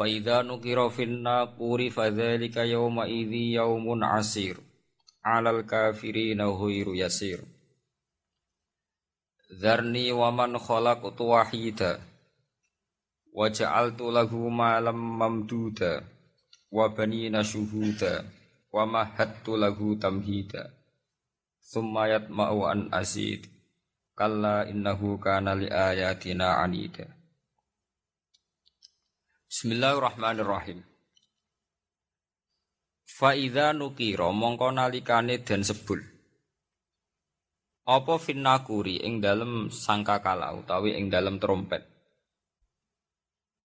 Faidha nukira fin naquri fadzalika yawma idzi yaumun asir. 'Alal kafirina ghairu yasir. Dzarni wa man khalaqtu wahida. Wa ja'altu lahu malam mamduda. Wa banina syuhuda. Wa mahattu lahu tamhida. Thumma yatma'u an asid. Kalla innahu kana li ayatina anida. Bismillahirrahmanirrahim. Faida nukiro mongko nalikane den sebul. Apa finnakuri ing dalem sangkakala utawi ing dalem trompet.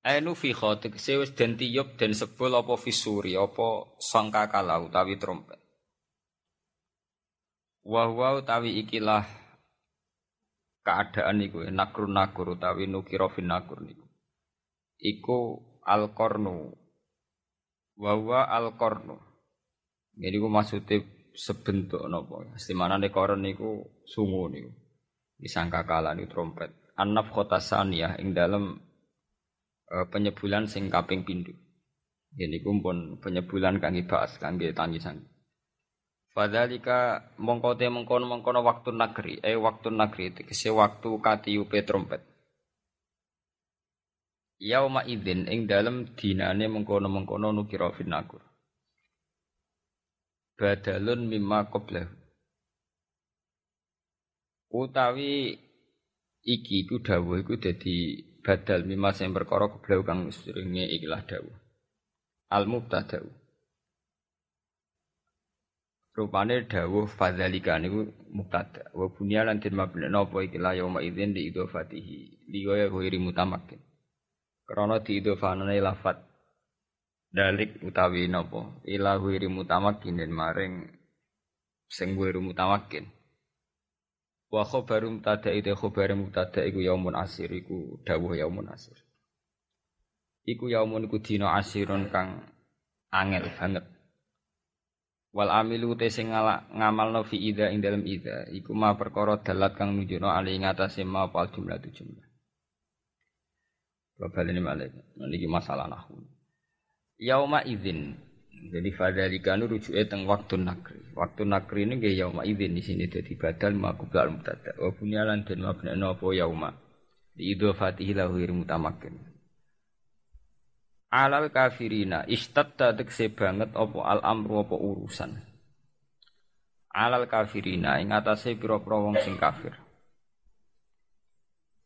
Ainu fi khotik sewis den tiyup den sebul apa fisuri apa sangkakala utawi trompet. Wahwa utawi ikilah keadaan iku nakrun nakur utawi nukiro finnakur niku. Iku al-qarnu wa huwa al-qarnu jadi ku maksudnya sebentuk napa istimana nek koron niku sungu niku. Disangka kala niku trompet. Annaf kota saniyah ing dalam e, penyebulan sing kaping pindho. Ini kumpun penyebulan kangge bahas kangge tangisan Fadalika mongkote mengkono mengkono waktu negeri, eh waktu negeri, tegese waktu katiupe trompet. Yauma idzin ing dalem dinane mengkono-mengkono nukira finakur. Badalun mimma qablahu. Utawi iki iku dawuh iku dadi badal mimma sing perkara qablahu kang seringe ikilah dawuh. Al mubtada. Rupane dawuh fadzalika niku mubtada. Wa bunya lan den mabna napa ikilah yauma idzin di idofatihi. Liya ghairi mutamakin. Krana diidofanane lafat dalik utawi napa ila wiri mutamakin maring sing wiri mutamakin wa khabaru mutada itu khabar mutada iku yaumun asir iku dawuh yaumun asir. Iku yaumun iku dina asirun kang angel banget. Wal amilu te sing ngamalno fi ida ing dalem ida iku ma perkara dalat kang nunjukno ali ngatasé ma pal jumlah tu jumlah Bapak ini malah ini masalah nahu. Yauma izin. Jadi fadzalika nu rujuke teng waktu nakri. Waktu nakri ini nggih yauma izin di sini dadi badal maqbul mutada. Wa bunyalan den mabna apa yauma. Di idhofatihi lahu mutamakin. Alal kafirina istatta tekse banget apa al amru apa urusan. Alal kafirina ing atase pira-pira wong sing kafir.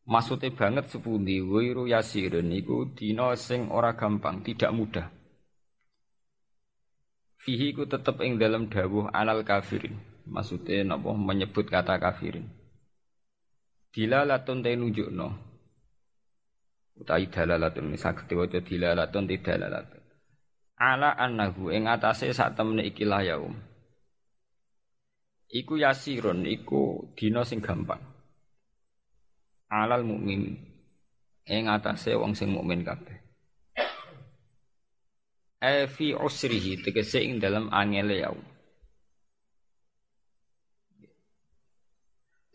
Maksudnya banget sepundi wiru yasirin iku dina sing ora gampang, tidak mudah. Fihi ku tetep ing dalam dawuh alal kafirin. Maksudnya napa menyebut kata kafirin. Dilalatun te nunjukno. Utai dalalatun saged diwaca dilalatun te dalalatun. Ala annahu ing atase sak temene ikilah yaum. Iku yasirun iku dina sing gampang alal mukmin ing atase wong sing mukmin kabeh e fi usrihi tegese ing dalam angele yau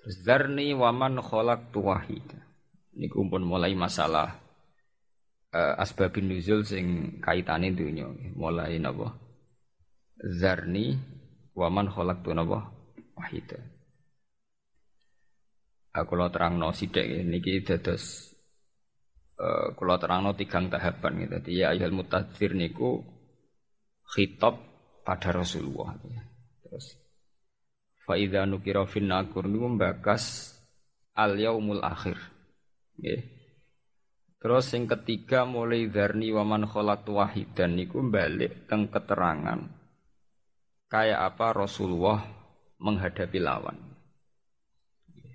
Terus zarni waman kholak tuwahid. Ini kumpul mulai masalah uh, asbabin nuzul sing kaitane dunya. Mulai napa? Zarni waman kholak tu napa? Wahidah kalau terang no sidik niki dados uh, kalau terang no tigang tahapan gitu. Jadi ya ayat mutadzir niku khitab pada Rasulullah. Ya. Terus faida nukira fin nakur niku membakas al yaumul akhir. Ya. Terus yang ketiga mulai darni waman kholat wahidan niku balik teng keterangan kayak apa Rasulullah menghadapi lawan.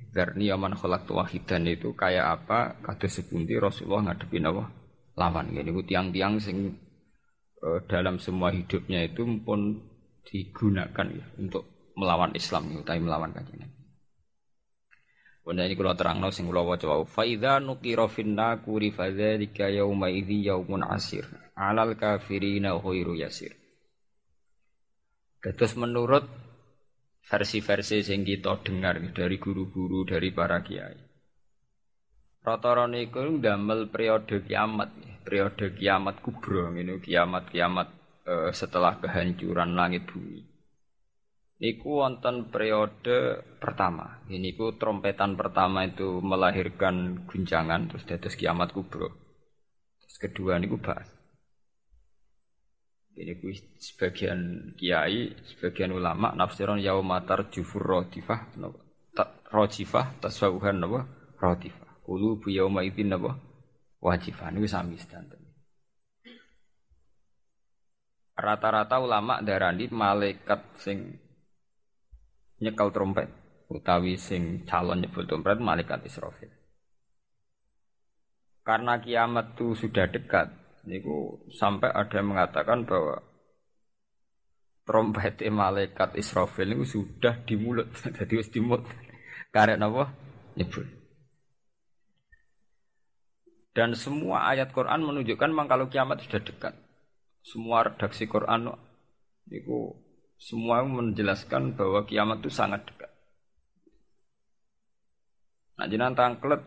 Darni aman khalaq wahidan itu kayak apa kados sepundi Rasulullah ngadepi nawa lawan. Jadi ku tiang-tiang sing uh, dalam semua hidupnya itu pun digunakan ya untuk melawan Islam, tapi melawan kajian. Bunda ini kalau terang sing kula waca wau fa idza nuqira finna kuri fa dzalika yauma idzi yaumun asir alal kafirina khairu yasir. Terus menurut versi-versi sing kita dengar dari guru-guru dari para kiai. Rata-rata niku ndamel periode kiamat, periode kiamat kubro ini kiamat-kiamat eh, setelah kehancuran langit bumi niku wonten periode pertama. Ini ku trompetan pertama itu melahirkan guncangan terus dados kiamat kubro. Terus kedua niku bahas. Ini ku sebagian kiai, sebagian ulama nafsiron yaumatar jufur rodifah, rojifah tasawuhan napa rodifah. Kulu bu yauma idzin napa wajifah niku sami sedanten. Rata-rata ulama darani malaikat sing nyekel trompet utawi sing calon nyebut trompet malaikat Israfil. Karena kiamat itu sudah dekat, niku sampai ada yang mengatakan bahwa trompet malaikat Israfil itu sudah di mulut, jadi wis di mulut. Karena apa? Nyebut. Dan semua ayat Quran menunjukkan memang kalau kiamat sudah dekat. Semua redaksi Quran niku semua menjelaskan bahwa kiamat itu sangat dekat. Nah, jenang tangklet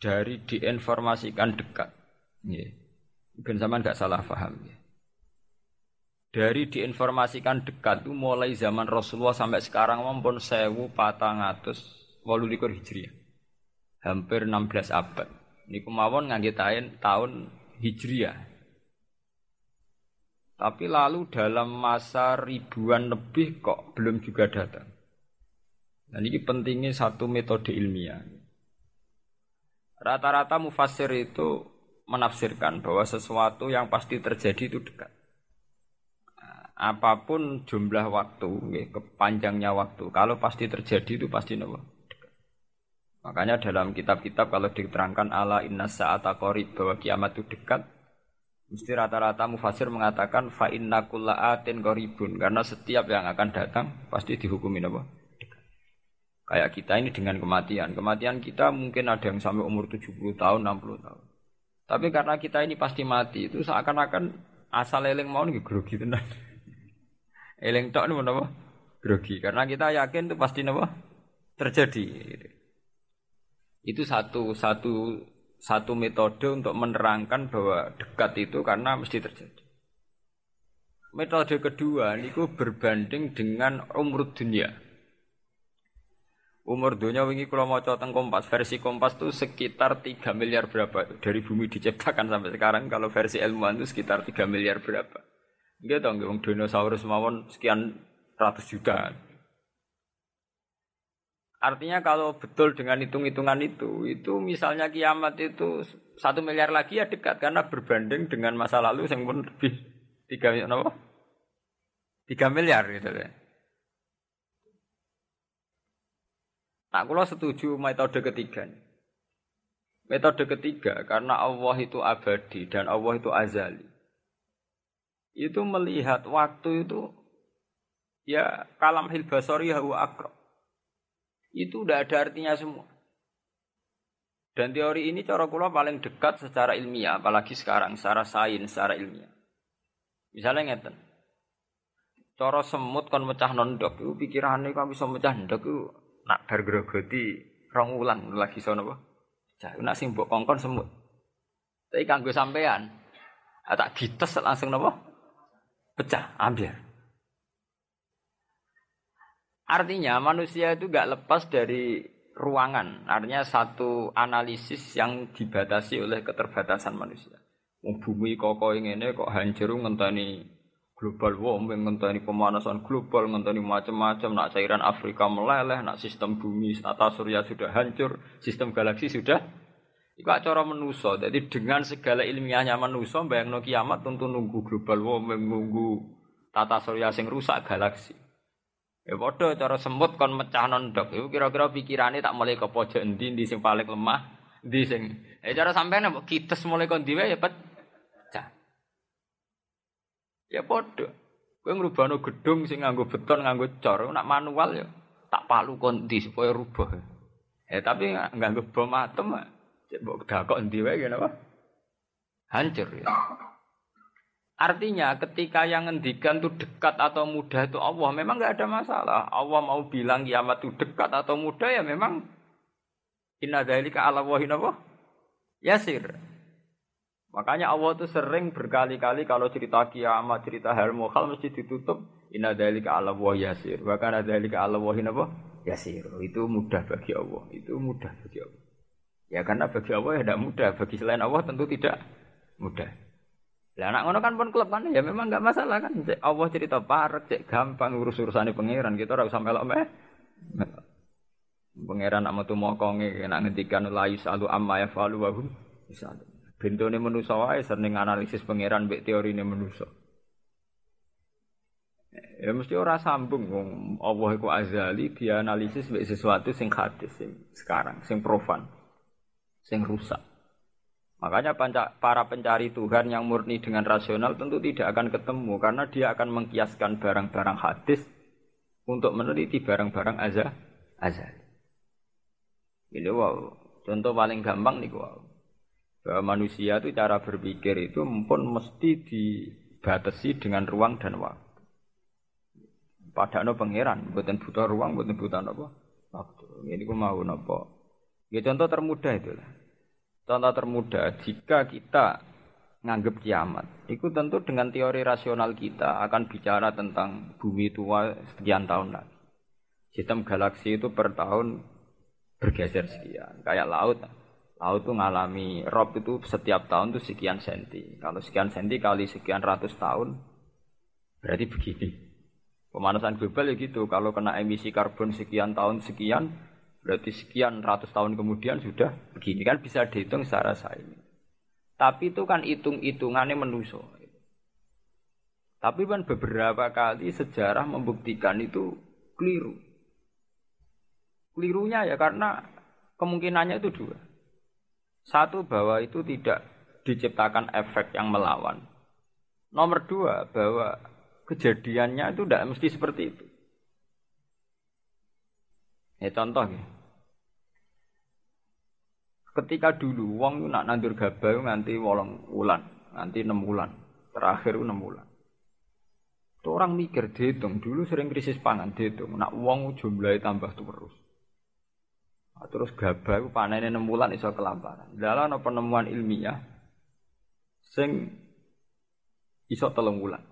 dari diinformasikan dekat. Ya. Ben zaman nggak salah paham ya. Dari diinformasikan dekat itu mulai zaman Rasulullah sampai sekarang maupun sewu patang atus walu likur hijriah. Hampir 16 abad. Ini kemauan ngangge tahun hijriah. Tapi lalu dalam masa ribuan lebih kok belum juga datang. Dan ini pentingnya satu metode ilmiah. Rata-rata mufasir itu menafsirkan bahwa sesuatu yang pasti terjadi itu dekat. Apa pun jumlah waktu, ya, kepanjangnya waktu, kalau pasti terjadi itu pasti nopo. Makanya dalam kitab-kitab kalau diterangkan ala inna sa'ata qarib bahwa kiamat itu dekat, Mesti rata-rata mufasir mengatakan fa inna atin qaribun karena setiap yang akan datang pasti dihukumin apa? Kayak kita ini dengan kematian. Kematian kita mungkin ada yang sampai umur 70 tahun, 60 tahun. Tapi karena kita ini pasti mati, itu seakan-akan asal eling mau nih grogi tenan. eling tok nih apa? Grogi. Karena kita yakin itu pasti apa? Terjadi. Itu satu satu satu metode untuk menerangkan bahwa dekat itu karena mesti terjadi. Metode kedua niku berbanding dengan umur dunia. Umur dunia wingi kalau mau teng Kompas, versi Kompas itu sekitar 3 miliar berapa dari bumi diciptakan sampai sekarang kalau versi ilmuwan itu sekitar 3 miliar berapa. Gitu dong, dinosaurus mawon sekian ratus juta. Artinya kalau betul dengan hitung-hitungan itu, itu misalnya kiamat itu satu miliar lagi ya dekat karena berbanding dengan masa lalu yang pun lebih tiga apa? Tiga miliar gitu ya. Nah, kalau setuju metode ketiga. Metode ketiga karena Allah itu abadi dan Allah itu azali. Itu melihat waktu itu ya kalam hilbasori huwa akrab itu udah ada artinya semua. Dan teori ini cara kula paling dekat secara ilmiah, apalagi sekarang secara sains, secara ilmiah. Misalnya ngeten. Cara semut kon mecah nondok itu pikirannya kan bisa mecah itu nak bar grogoti rong wulan lagi sono apa? Cah nak sing mbok kongkon semut. Tapi kanggo sampean tak gites langsung napa? Pecah, ambil. Artinya manusia itu gak lepas dari ruangan. Artinya satu analisis yang dibatasi oleh keterbatasan manusia. Bumi kok ini kok hancur ngenteni global warming, ngenteni pemanasan global, ngenteni macam-macam. Nak cairan Afrika meleleh, nak sistem bumi tata surya sudah hancur, sistem galaksi sudah Iku cara menuso. Jadi dengan segala ilmiahnya menuso, bayang kiamat tentu nunggu global warming, nunggu tata surya sing rusak galaksi. Ya padha cara semut kon mecah nondok. Iku kira-kira pikirane tak mulai ke pojok endi sing paling lemah, endi sing. Eh cara sampean kites mulai kon diwe ya pet Ya padha. Kowe ngrubahno gedung sing nganggo beton, nganggo cor, nak manual ya tak palu kondi supaya rubah. Eh tapi nganggo bom atom, cek mbok dakok wae ngene apa? Hancur ya. Artinya ketika yang ngendikan itu dekat atau mudah itu Allah memang nggak ada masalah. Allah mau bilang kiamat itu dekat atau mudah ya memang inna dzalika ala wahin apa? Yasir. Makanya Allah itu sering berkali-kali kalau cerita kiamat, cerita hal mukhal mesti ditutup inna dzalika ala wa yasir. Bahkan ada dzalika ala wahin apa? Yasir. Itu mudah bagi Allah. Itu mudah bagi Allah. Ya karena bagi Allah ya tidak mudah, bagi selain Allah tentu tidak mudah. Lah anak ngono kan pun kan ya memang nggak masalah kan. Cek Allah cerita parek, cek gampang urus urusane pangeran kita ora usah melok meh. Pangeran nak metu mokonge nak ngendikan la yusalu amma yafalu wa hum yusalu. Bentone manusa wae sering analisis pangeran mbek teorine manusa. Ya mesti ora sambung wong Allah iku azali dia analisis mbek sesuatu sing hadis sing sekarang, sing profan, sing rusak. Makanya para pencari Tuhan yang murni dengan rasional tentu tidak akan ketemu karena dia akan mengkiaskan barang-barang hadis untuk meneliti barang-barang azal azali. Ini wow, contoh paling gampang nih wow bahwa manusia itu cara berpikir itu pun mesti dibatasi dengan ruang dan waktu. Padahal pangeran, buatan butuh ruang, buatan butuh apa? Waktu. Ini aku mau nopo. Ya contoh termudah itu lah. Contoh termudah, jika kita nganggep kiamat, itu tentu dengan teori rasional kita akan bicara tentang bumi tua sekian tahun lagi. Sistem galaksi itu per tahun bergeser sekian, kayak laut. Laut itu ngalami rob itu setiap tahun itu sekian senti. Kalau sekian senti kali sekian ratus tahun, berarti begini. Pemanasan global ya gitu. Kalau kena emisi karbon sekian tahun sekian, berarti sekian ratus tahun kemudian sudah begini kan bisa dihitung secara sains. Tapi itu kan hitung-hitungannya menuso. Tapi kan beberapa kali sejarah membuktikan itu keliru. Kelirunya ya karena kemungkinannya itu dua. Satu bahwa itu tidak diciptakan efek yang melawan. Nomor dua bahwa kejadiannya itu tidak mesti seperti itu. Ya contoh ya. Ketika dulu wong nak nandur gabah nganti wolong wulan, nanti enam bulan, terakhir enam bulan. Itu orang mikir dihitung, dulu sering krisis pangan dihitung, nak wong jumlahnya tambah terus. Terus gabah panen enam bulan iso kelaparan. Dalam penemuan ilmiah sing iso telung bulan.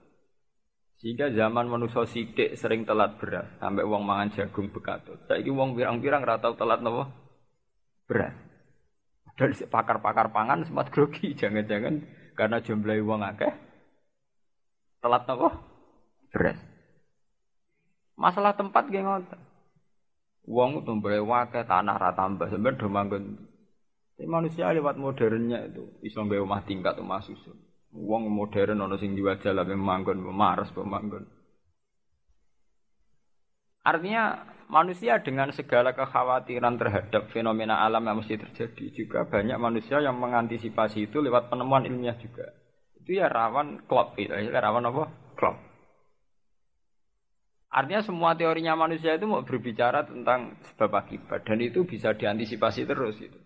Sehingga zaman manusia sidik sering telat beras, sampai uang mangan jagung bekatut. Saiki uang pirang-pirang ratau telat nopo beras. Dari pakar-pakar pangan sempat grogi, jangan-jangan karena jumlah uang akeh telat nopo beras. Masalah tempat geng. Wong tumbuhe wakil tanah rata tambah sampeyan do manggon. Tapi manusia lewat modernnya itu iso gawe omah tingkat omah susun. Wong modern ana sing diwajah lah manggon maras pemanggon. Artinya manusia dengan segala kekhawatiran terhadap fenomena alam yang mesti terjadi juga banyak manusia yang mengantisipasi itu lewat penemuan ilmiah juga. Itu ya rawan klop, ya rawan apa? Klop. Artinya semua teorinya manusia itu mau berbicara tentang sebab akibat dan itu bisa diantisipasi terus itu.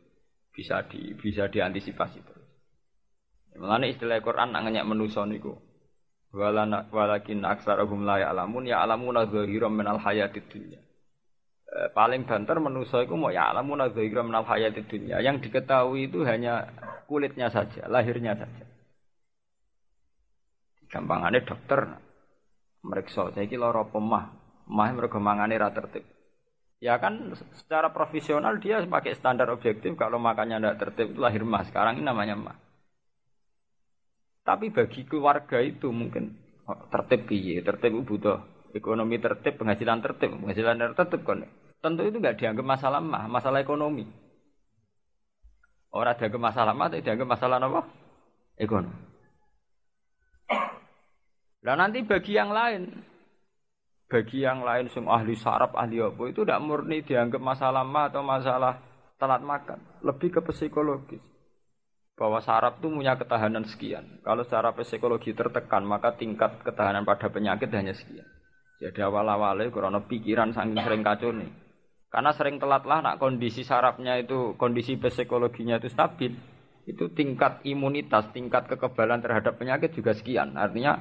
Bisa di bisa diantisipasi terus. Mengenai istilah Quran nak manusia niku. Walana walakin aksarahum la ya'lamun ya alamuna zahiran minal hayatid dunya. E, paling banter manusia itu mau ya alamuna zahiran minal hayatid dunya. Yang diketahui itu hanya kulitnya saja, lahirnya saja. Gampangannya dokter mereka saya kira lara pemah, mah mereka mangane ra tertib. Ya kan secara profesional dia pakai standar objektif kalau makannya tidak tertib itu lahir mah. Sekarang ini namanya mah. Tapi bagi keluarga itu mungkin oh, tertib piye, tertib butuh ekonomi tertib, penghasilan tertib, penghasilan tertib kan. Tentu itu nggak dianggap masalah mah, masalah ekonomi. Orang dianggap masalah mah, tapi dianggap masalah apa? Ekonomi. Nah nanti bagi yang lain, bagi yang lain sing ahli sarap, ahli apa itu tidak murni dianggap masalah ma atau masalah telat makan, lebih ke psikologis. bahwa saraf itu punya ketahanan sekian. Kalau secara psikologi tertekan, maka tingkat ketahanan pada penyakit hanya sekian. Jadi awal-awalnya karena pikiran saking sering kacau nih. Karena sering telat lah nak kondisi sarafnya itu, kondisi psikologinya itu stabil. Itu tingkat imunitas, tingkat kekebalan terhadap penyakit juga sekian. Artinya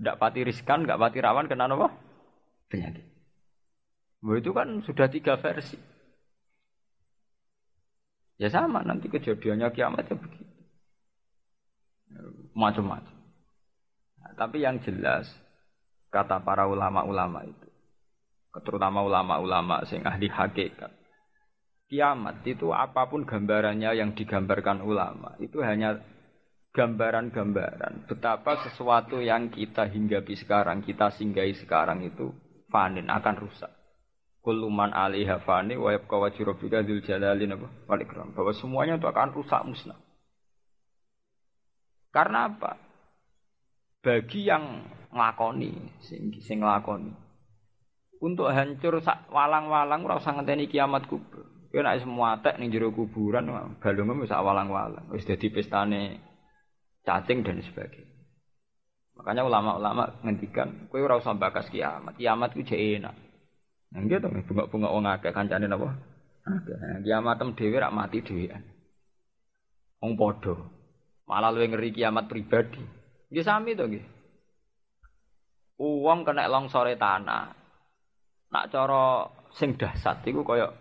tidak pati riskan, nggak pati rawan kena apa? Penyakit. Bahwa itu kan sudah tiga versi. Ya sama nanti kejadiannya kiamat ya begitu macam-macam. Nah, tapi yang jelas kata para ulama-ulama itu, terutama ulama-ulama sing ahli hakikat, kiamat itu apa pun gambarannya yang digambarkan ulama itu hanya gambaran-gambaran betapa sesuatu yang kita hinggapi sekarang, kita singgahi sekarang itu fanin akan rusak. Kuluman alaiha fani wa yabqa wajhu rabbika dzul jalali wal ikram. Bahwa semuanya itu akan rusak musnah. Karena apa? Bagi yang nglakoni, sing sing nglakoni. Untuk hancur walang-walang ora usah ngenteni kiamat kubur. Nek semua tek ning jero kuburan balungmu sak walang-walang. Wis dadi pestane cacing dan sebagainya. Makanya ulama-ulama ngendikan, kowe ora usah bakas kiamat. Kiamat ku jek enak. Nah, gitu, bunga-bunga wong akeh kancane napa? Akeh. Kiamat tem dhewe rak mati dhewean. Wong padha. Malah luwih ngeri kiamat pribadi. Nggih sami to nggih. Uang kena longsore tanah. Nak cara sing dahsyat iku kaya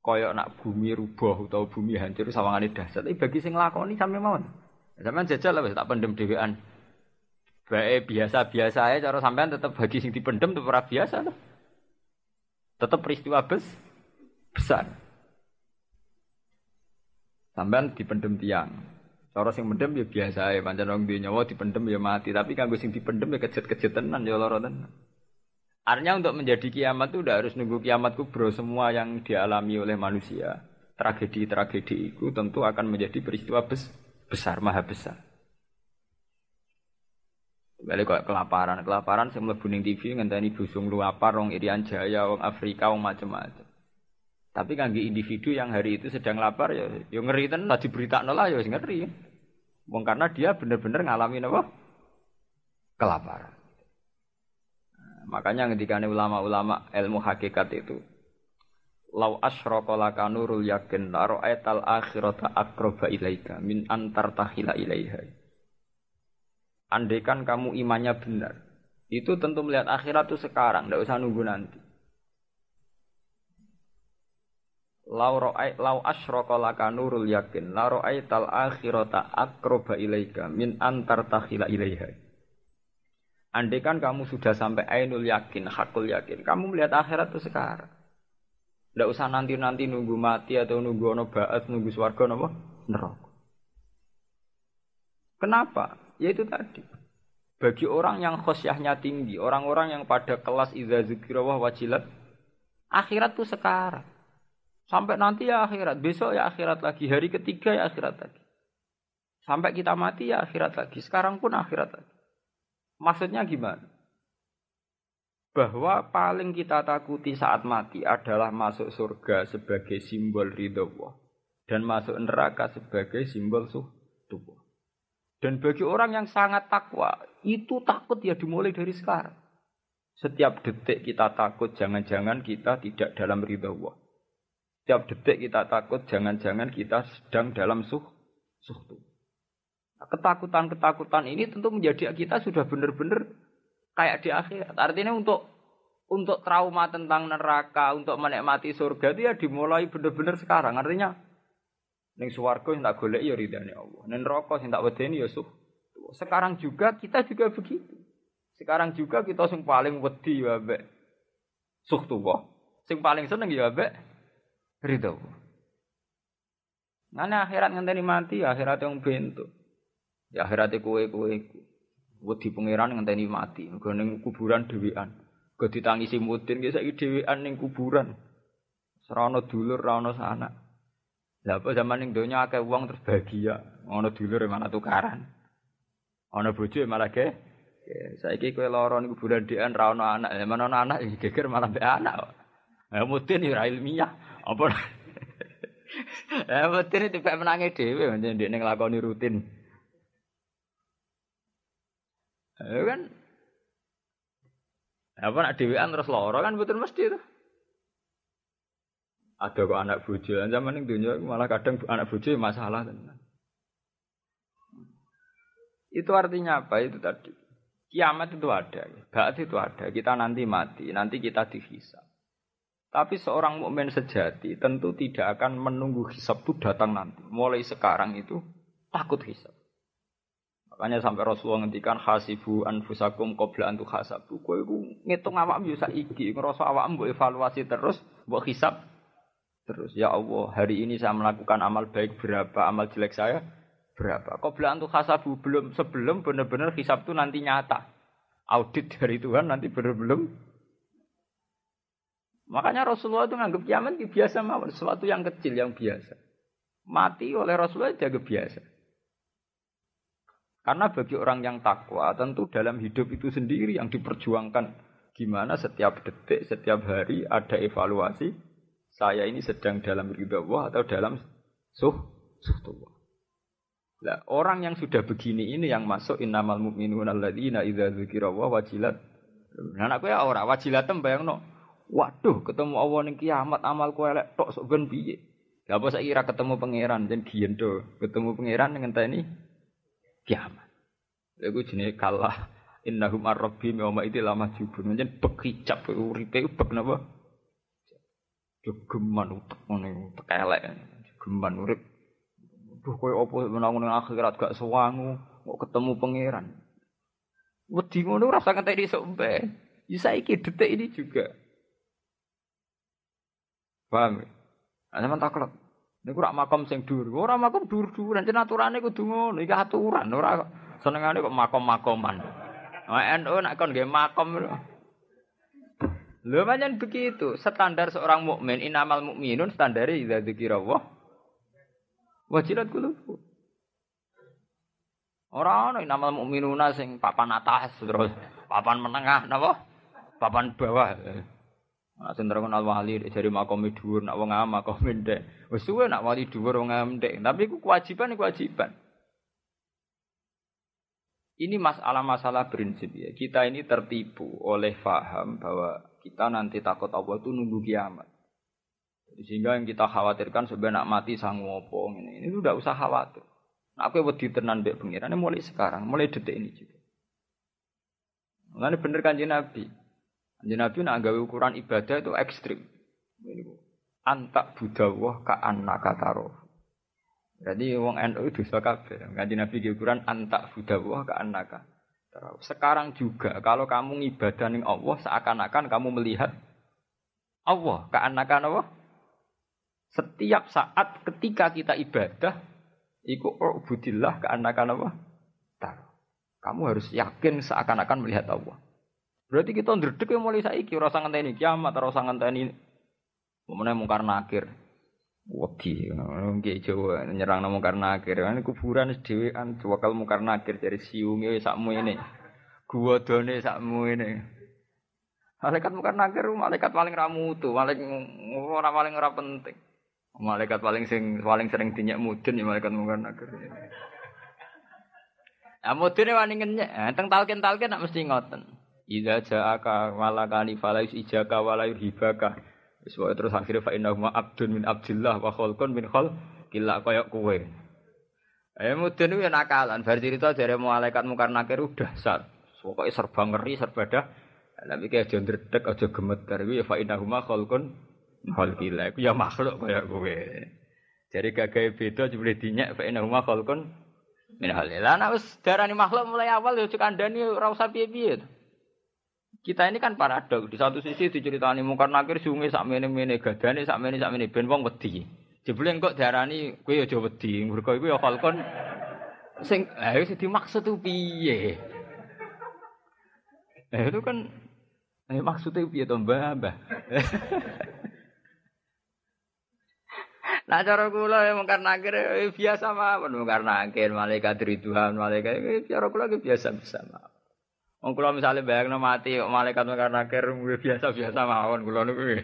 kaya nak bumi rubuh utawa bumi hancur sawangane dahsyat. Tapi bagi sing lakoni sampe mawon. Sampeyan jajal lah tak pendem dhewean. Bae biasa-biasa ae cara sampean tetep bagi sing dipendem tetep ora biasa to. Tetep peristiwa bes besar. Sampean dipendem tiang. Cara sing mendem ya biasa ya, pancen wong duwe nyawa dipendem ya mati, tapi kanggo sing dipendem ya kejet-kejet tenan ya lara tenan. Artinya untuk menjadi kiamat itu udah harus nunggu kiamat kubro semua yang dialami oleh manusia. Tragedi-tragedi itu tentu akan menjadi peristiwa bes besar, maha besar. Balik kok kelaparan, kelaparan saya mlebu ning TV ngenteni busung luapar wong Irian Jaya, wong Afrika, wong macam-macam. Tapi kangge individu yang hari itu sedang lapar ya, ya ngeri tenan tadi berita lah ya ngeri. Wong karena dia benar-benar ngalami apa? Kelaparan. Nah, makanya ketika ulama-ulama ilmu hakikat itu Lau asyraka laka nurul yakin la ra'aital akhirata akroba ilaika min antar tahila ilaiha. Andaikan kamu imannya benar, itu tentu melihat akhirat itu sekarang, tidak usah nunggu nanti. Lau ra'ai lau asyraka laka nurul yakin la ra'aital akhirata akroba ilaika min antar takhila ilaiha. Andai kan kamu sudah sampai ainul yakin, hakul yakin, kamu melihat akhirat itu sekarang. Tidak usah nanti-nanti nunggu mati atau nunggu ono ba'at, nunggu swarga napa? Neraka. Kenapa? Ya itu tadi. Bagi orang yang khosyahnya tinggi, orang-orang yang pada kelas idza zikrullah wajilat, akhirat itu sekarang. Sampai nanti ya akhirat, besok ya akhirat lagi, hari ketiga ya akhirat lagi. Sampai kita mati ya akhirat lagi, sekarang pun akhirat lagi. Maksudnya gimana? Bahwa paling kita takuti saat mati adalah masuk surga sebagai simbol ridho Allah. Dan masuk neraka sebagai simbol suh Dan bagi orang yang sangat takwa, itu takut ya dimulai dari sekarang. Setiap detik kita takut, jangan-jangan kita tidak dalam ridho Allah. Setiap detik kita takut, jangan-jangan kita sedang dalam suh, suhtu. Nah, ketakutan-ketakutan ini tentu menjadi kita sudah benar-benar kayak di akhirat. Artinya untuk untuk trauma tentang neraka, untuk menikmati surga itu ya dimulai benar-benar sekarang. Artinya ning swarga yang tak golek ya ridane Allah. Ning neraka sing tak wedeni ya suh. Sekarang juga kita juga begitu. Sekarang juga kita sing paling wedi ya mbek suh tuwa. Sing paling seneng ya mbek ridho. Nana akhirat ngenteni mati, akhirat yang bentuk. Ya akhirat kue kue wedi pangeran ngenteni mati, mergo ning kuburan dhewean. Go ditangisi mudin ya saiki dhewean ning kuburan. Serana dulur, ora ana sanak. Apa zaman ning donya akeh wong terus bahagia, ana dulur mana tukaran. Ana bojo malah ge. Saiki kowe lara ning kuburan dhewean ra ana anak, mana ana anak geger malah mbek anak. Ya mudin ya ilmiah. Apa Ya mesti tipe menangi dhewe pancen ndek ning lakoni rutin. Ya kan apa nak dhewean terus lara kan betul mesti itu. Ada kok anak bojo, zaman ning dunia malah kadang anak bojo masalah tenan. Itu artinya apa itu tadi? Kiamat itu ada, Gak itu ada. Kita nanti mati, nanti kita dihisap. Tapi seorang mukmin sejati tentu tidak akan menunggu hisap itu datang nanti. Mulai sekarang itu takut hisap. Makanya sampai Rasulullah ngendikan hasibu anfusakum qabla an tuhasabu. Kowe iku ngitung awakmu yo saiki, ngrasa awakmu mbok evaluasi terus, mbok hisap terus. Ya Allah, hari ini saya melakukan amal baik berapa, amal jelek saya berapa. Qabla an tuhasabu belum sebelum benar-benar hisap itu nanti nyata. Audit dari Tuhan nanti benar belum Makanya Rasulullah itu nganggap kiamat biasa mawon, sesuatu yang kecil yang biasa. Mati oleh Rasulullah dianggap biasa. Karena bagi orang yang takwa, tentu dalam hidup itu sendiri yang diperjuangkan gimana setiap detik, setiap hari ada evaluasi. Saya ini sedang dalam ridha Allah atau dalam suh suhtullah. Nah, orang yang sudah begini ini yang masuk innamal mu'minuna alladzina idza dzukira wa wajilat. Nah, aku ya ora wajilat bayangno. Waduh, ketemu Allah ning kiamat amal kowe elek tok sok ben piye? Lah apa saiki ketemu pangeran jen giyen ketemu pangeran ngenteni kiamat. Iku jenenge kalah innahum ar-rabbi yawma idil lama jubun. Menjen bekicap uripe bek napa? Geman utek ngene utek elek. Geman urip. Duh koyo apa menangun ning akhirat gak sewangu, kok ketemu pangeran. Wedi ngono ora usah ngenteni sok mbe. Ya detik ini juga. Paham? Ana taklek. Niku rak makom sing dhuwur. Ora makom dhuwur-dhuwuran, jen aturane kudu ngono. Iki aturan, ora senengane kok makom-makoman. NU nak kon nggih makom lho. Pancen begitu. Standar seorang mukmin inamal mukminun standare idza dzikrullah wajilat qulubuh. Ora ana inamal mukminuna sing papan atas terus papan menengah napa? Papan bawah. Nah, sing terkenal wali dari makom dhuwur nak wong am makom ndek. Wis suwe nak wali dhuwur wong am ndek, tapi iku kewajiban kewajiban. Ini masalah-masalah prinsip ya. Kita ini tertipu oleh faham bahwa kita nanti takut Allah itu nunggu kiamat. Sehingga yang kita khawatirkan sebenarnya mati sanggup ngopo ini. Ini udah usah khawatir. Nah, aku wedi tenan mbek mulai sekarang, mulai detik ini juga. Mengenai bener kanji Nabi. Kanjeng Nabi nak gawe ukuran ibadah itu ekstrim. Antak budawah ka annaka taroh. Jadi wong NU itu dosa kabeh. Kanjeng Nabi gawe ukuran antak budawah ka taroh. Sekarang juga kalau kamu ngibadah ning Allah seakan-akan kamu melihat Allah ka annaka Allah. Setiap saat ketika kita ibadah iku ubudillah ka annaka Allah. Kamu harus yakin seakan-akan melihat Allah. Berarti kita ndredeg mulai saiki ora usah ngenteni kiamat, ora usah ngenteni Memene mungkar nakir. Wedi, nggih Jawa nyerang mungkar nakir. Kan kuburan dhewean wakal mungkar nakir dari siunge sakmu ini. Gua done sakmu ini. Malaikat mungkar nakir malaikat paling ramu tuh, malaikat ora paling ora penting. Malaikat paling sing paling sering dinyak mudun ya malaikat mungkar nakir. Ah mudune wani ngenyek, teng talken-talken nak mesti ngoten. Idza ja'aka malakani falais ijaka walayur hibaka. Wis terus akhirnya fa innahu abdun min abdillah wa khalqun min khal kila koyok kowe. Eh mudun ya nakalan, bar cerita jare malaikat mungkar nakir udah sat. Pokoke serba ngeri, serba dah. Tapi kayak aja ndredeg, aja gemeter iku ya fa innahu khalqun khal kila. Ya makhluk koyok kowe. Jadi gagahe beda jebule dinyak fa innahu khalqun min hal. Lah nek wis makhluk mulai awal ya cek kandhani ora usah piye-piye. Kita ini kan paradok. Di satu sisi diceritani mungkar nakir sungai sak mene-mene gadane sak mene sak mene ben wong wedi. Jebule kok diarani kowe aja wedi. Mergo iku ya falcon sing eh sing dimaksud tuh piye? Eh itu kan eh maksudnya piye to Mbah, Mbah? Nah cara kula ya mungkar nakir eh, biasa mawon mungkar nakir malaikat ridwan malaikat eh, cara kula biasa biasa mawon. Wong kula misale bayangno mati kok malaikat mekar nakir biasa-biasa mawon kula niku.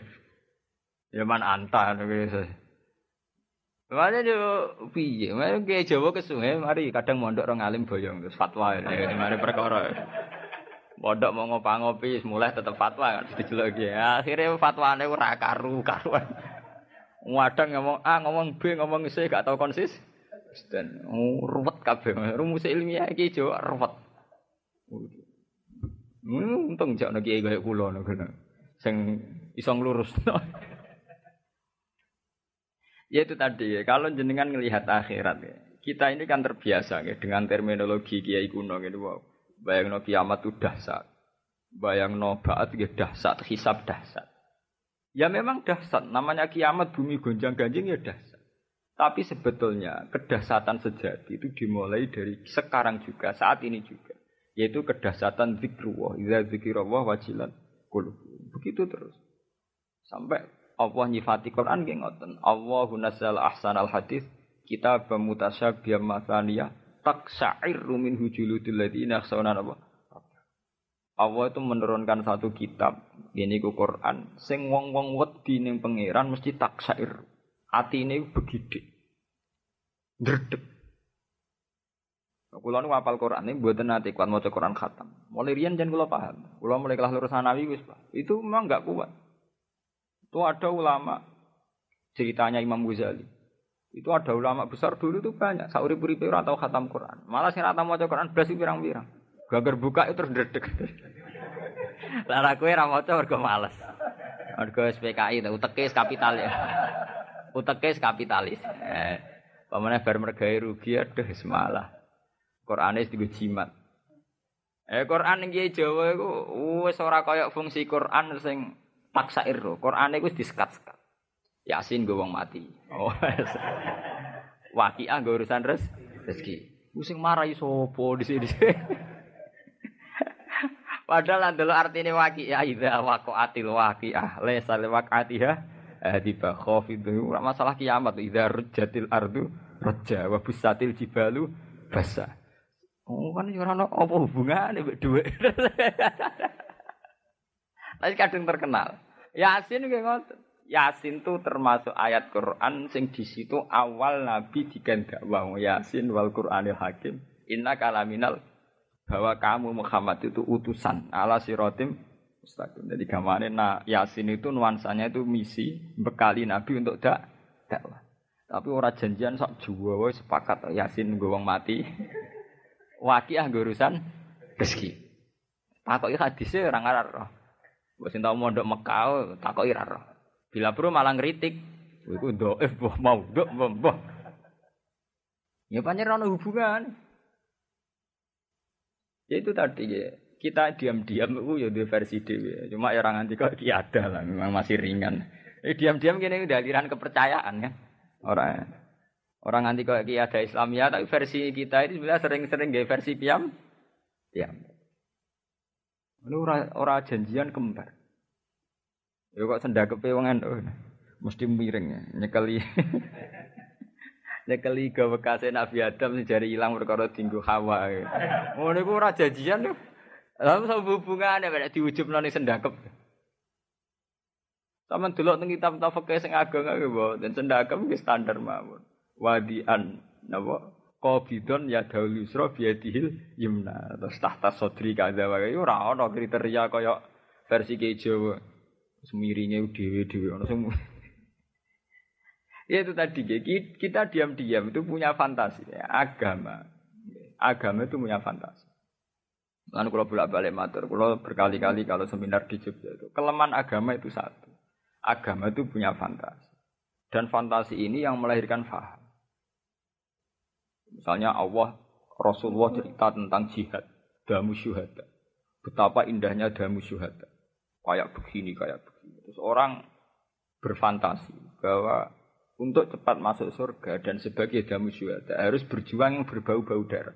Ya man anta niku. Mana yo piye? Mana kayak Jawa ke sungai, mari kadang mondok orang alim boyong terus fatwa ini, mari perkara. Mondok mau ngopi-ngopi, mulai tetap fatwa kan dijelok ya. Akhirnya fatwane ora karu karuan. Wadang ngomong A, ngomong B, ngomong C, gak tau konsis. Dan ruwet kabeh. Rumus ilmiah iki Jawa ruwet. Hmm, untung jak nek kiai kaya kula nek sing iso nglurusno. Ya itu tadi, ya. kalau jenengan melihat akhirat, ya. kita ini kan terbiasa ya, dengan terminologi kiai kuno gitu. Wow. Bayang no kiamat itu bayang no baat itu dahsyat, hisab dahsyat. Ya memang dahsyat, namanya kiamat bumi gonjang ganjing ya dahsyat. Tapi sebetulnya kedahsyatan sejati itu dimulai dari sekarang juga, saat ini juga. Yaitu kedahsyatan zikrullah, idza zikrullah wajilan qulub. Begitu terus. Sampai Allah nyifati Quran nggih ngoten. Allahu nazzal ahsanal hadis kita bamutasyabiyam mathaniya taksa'irru min hujuludil ladzina yakhshawna apa? Allah itu menurunkan satu kitab ini ku Quran sing wong-wong wedi ning pangeran mesti taksair. Atine begidik. Ndredeg. Kula nu apal Quran ini mboten nate kuat maca Quran khatam. Mulai riyen jan kula paham. Kula mulai kelas lurus sanawi wis, Pak. Itu memang enggak kuat. Itu ada ulama, ceritanya Imam Ghazali. Itu ada ulama besar dulu itu banyak. Sauri puri atau khatam Quran. Malah sing ora maca Quran blas pirang-pirang. Gagar buka itu terus ndredeg. Lah kowe ora maca mergo males. Mergo SPKI itu utekis kapital ya. Utekis kapitalis. Eh, pamane bar rugi aduh semalah. Qur'ane digo jimat. Eh Quran ning Jawa iku wis ora kaya fungsi Quran sing taksair ro. Quran iku disekat-sekat. Yasin gue wong mati. Oh. Wakiah gue urusan res rezeki. Pusing marahi sopo di sini. Padahal dulu artinya wakiah idza waqa'atil waqiah laisa liwaqatiha tiba itu ora masalah kiamat idza rujjatil ardu rajja wa busatil jibalu basa. Oh kan ora ono apa hubungane mbek dhuwit. Tapi kadang terkenal. Yasin kayak ngoten. Yasin itu termasuk ayat Quran sing di situ awal Nabi digandakwah Yasin wal Quranil Hakim. Inna kalaminal bahwa kamu Muhammad itu utusan ala sirotim mustaqim. Jadi gamane nah, Yasin itu nuansanya itu misi bekali Nabi untuk dak dakwah. Tapi orang janjian sok juwa sepakat Yasin gue mati. Wakiah gue urusan rezeki. Takoki hadisnya orang Arab. Mbok sing tau mondok Mekah takoki ra roh. Bila perlu malah ngritik. Iku dhaif mbah mau ndok mbah. Ya pancen ono hubungan. Ya itu tadi ya. Kita diam-diam itu ya di versi dewi. Cuma ya orang anti kok ada lah, memang masih ringan. Eh diam-diam gini udah aliran kepercayaan kan. Orang orang anti kok ada Islam ya, tapi versi kita ini sebenarnya sering-sering gaya versi diam. Diam. Ini ora, ora janjian kembar. Ya kok sendakepe wong oh, mesti miring ya, nyekeli. nyekeli ke bekasnya Nabi Adam sing jari ilang perkara tinggu Hawa. Oh niku ora janjian lho. Lalu sama hubungannya pada diwujud ning sendakep. Sama dulu teng kitab sing ageng ageng dan sendakep standar mawon. Wadian napa Qabidon ya daul yusra biadihil yumna. Terus tahta sodri kada wae ora ana kriteria kaya versi ke Jawa. Semiringe dhewe-dhewe ana sing Ya itu tadi kita diam-diam itu punya fantasi ya. agama. Agama itu punya fantasi. Lalu kalau bolak-balik matur, kalau berkali-kali kalau seminar di Jogja itu kelemahan agama itu satu. Agama itu punya fantasi. Dan fantasi ini yang melahirkan faham. Misalnya Allah Rasulullah cerita tentang jihad, damu syuhada. Betapa indahnya damu syuhada. Kayak begini, kayak begini. Terus orang berfantasi bahwa untuk cepat masuk surga dan sebagai damu syuhada harus berjuang yang berbau-bau darah.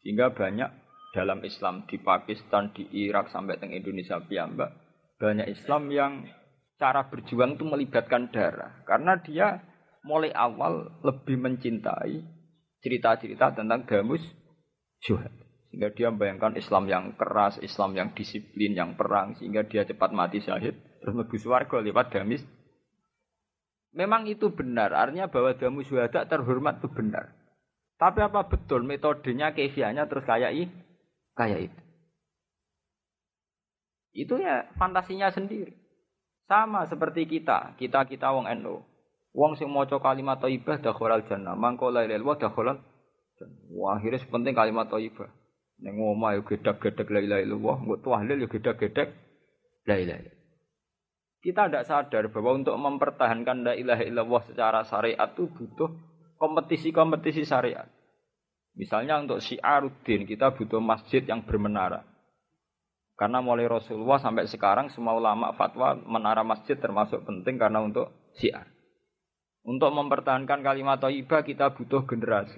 Sehingga banyak dalam Islam di Pakistan, di Irak sampai ke Indonesia piyambak banyak Islam yang cara berjuang itu melibatkan darah karena dia mulai awal lebih mencintai cerita-cerita tentang damus syuhad. Sehingga dia membayangkan Islam yang keras, Islam yang disiplin, yang perang, sehingga dia cepat mati syahid, terus lebih suarga lewat damis Memang itu benar, artinya bahwa damu syuhada terhormat itu benar. Tapi apa betul metodenya, kefianya terus kayak i, kayak itu? Itu ya fantasinya sendiri. Sama seperti kita, kita kita wong NU. Wong sing maca kalimat thayyibah dakhalal jannah, mangko la ilaha illallah dakhalal Wah, akhirnya sepenting kalimat thayyibah. Ning omah yo gedek-gedek la ilaha illallah, engko tahlil yo gedek-gedek la ilaha. Kita tidak sadar bahwa untuk mempertahankan la ilaha illallah secara syariat itu butuh kompetisi-kompetisi syariat. Misalnya untuk syiaruddin kita butuh masjid yang bermenara. Karena mulai Rasulullah sampai sekarang semua ulama fatwa menara masjid termasuk penting karena untuk syiar. Untuk mempertahankan kalimat thayyibah kita butuh generasi.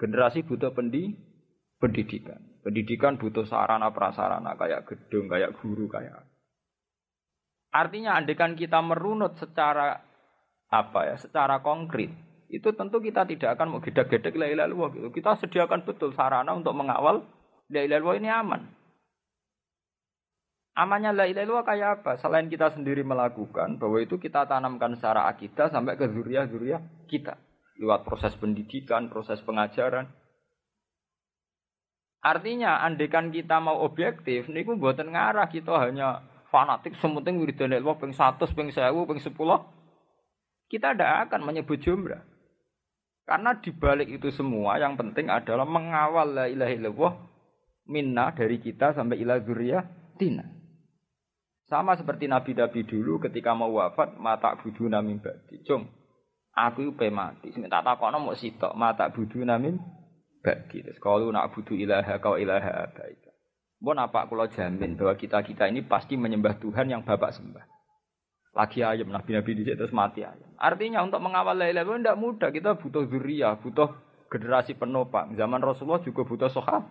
Generasi butuh pendi, pendidikan. Pendidikan butuh sarana prasarana kayak gedung, kayak guru, kayak Artinya andekan kita merunut secara apa ya, secara konkret, itu tentu kita tidak akan mau gedek-gedek la ilaha gitu. Kita sediakan betul sarana untuk mengawal la ilaha ini aman. Amannya la ilaha illallah kayak apa? Selain kita sendiri melakukan, bahwa itu kita tanamkan secara akidah sampai ke zuriat-zuriat kita. Lewat proses pendidikan, proses pengajaran. Artinya, andekan kita mau objektif, niku buatan ngarah kita hanya fanatik sementing wiridan Allah ping 100, ping 1000, ping 10. Kita tidak akan menyebut jumlah. Karena di balik itu semua yang penting adalah mengawal la ilaha illallah minna dari kita sampai ila tina. Sama seperti nabi-nabi dulu ketika mau wafat mata budu namin badi. Cung, aku pe mati. Sing tak takono mau sitok mata budu namin badi. Terus kalau nak budu ilaha kau ilaha baik. Bon apa kalau jamin bahwa kita-kita ini pasti menyembah Tuhan yang Bapak sembah. Lagi ayam nabi-nabi di terus mati ayam. Artinya untuk mengawal la ilaha tidak mudah. Kita butuh zuriyah, butuh generasi penopang. Zaman Rasulullah juga butuh sohab.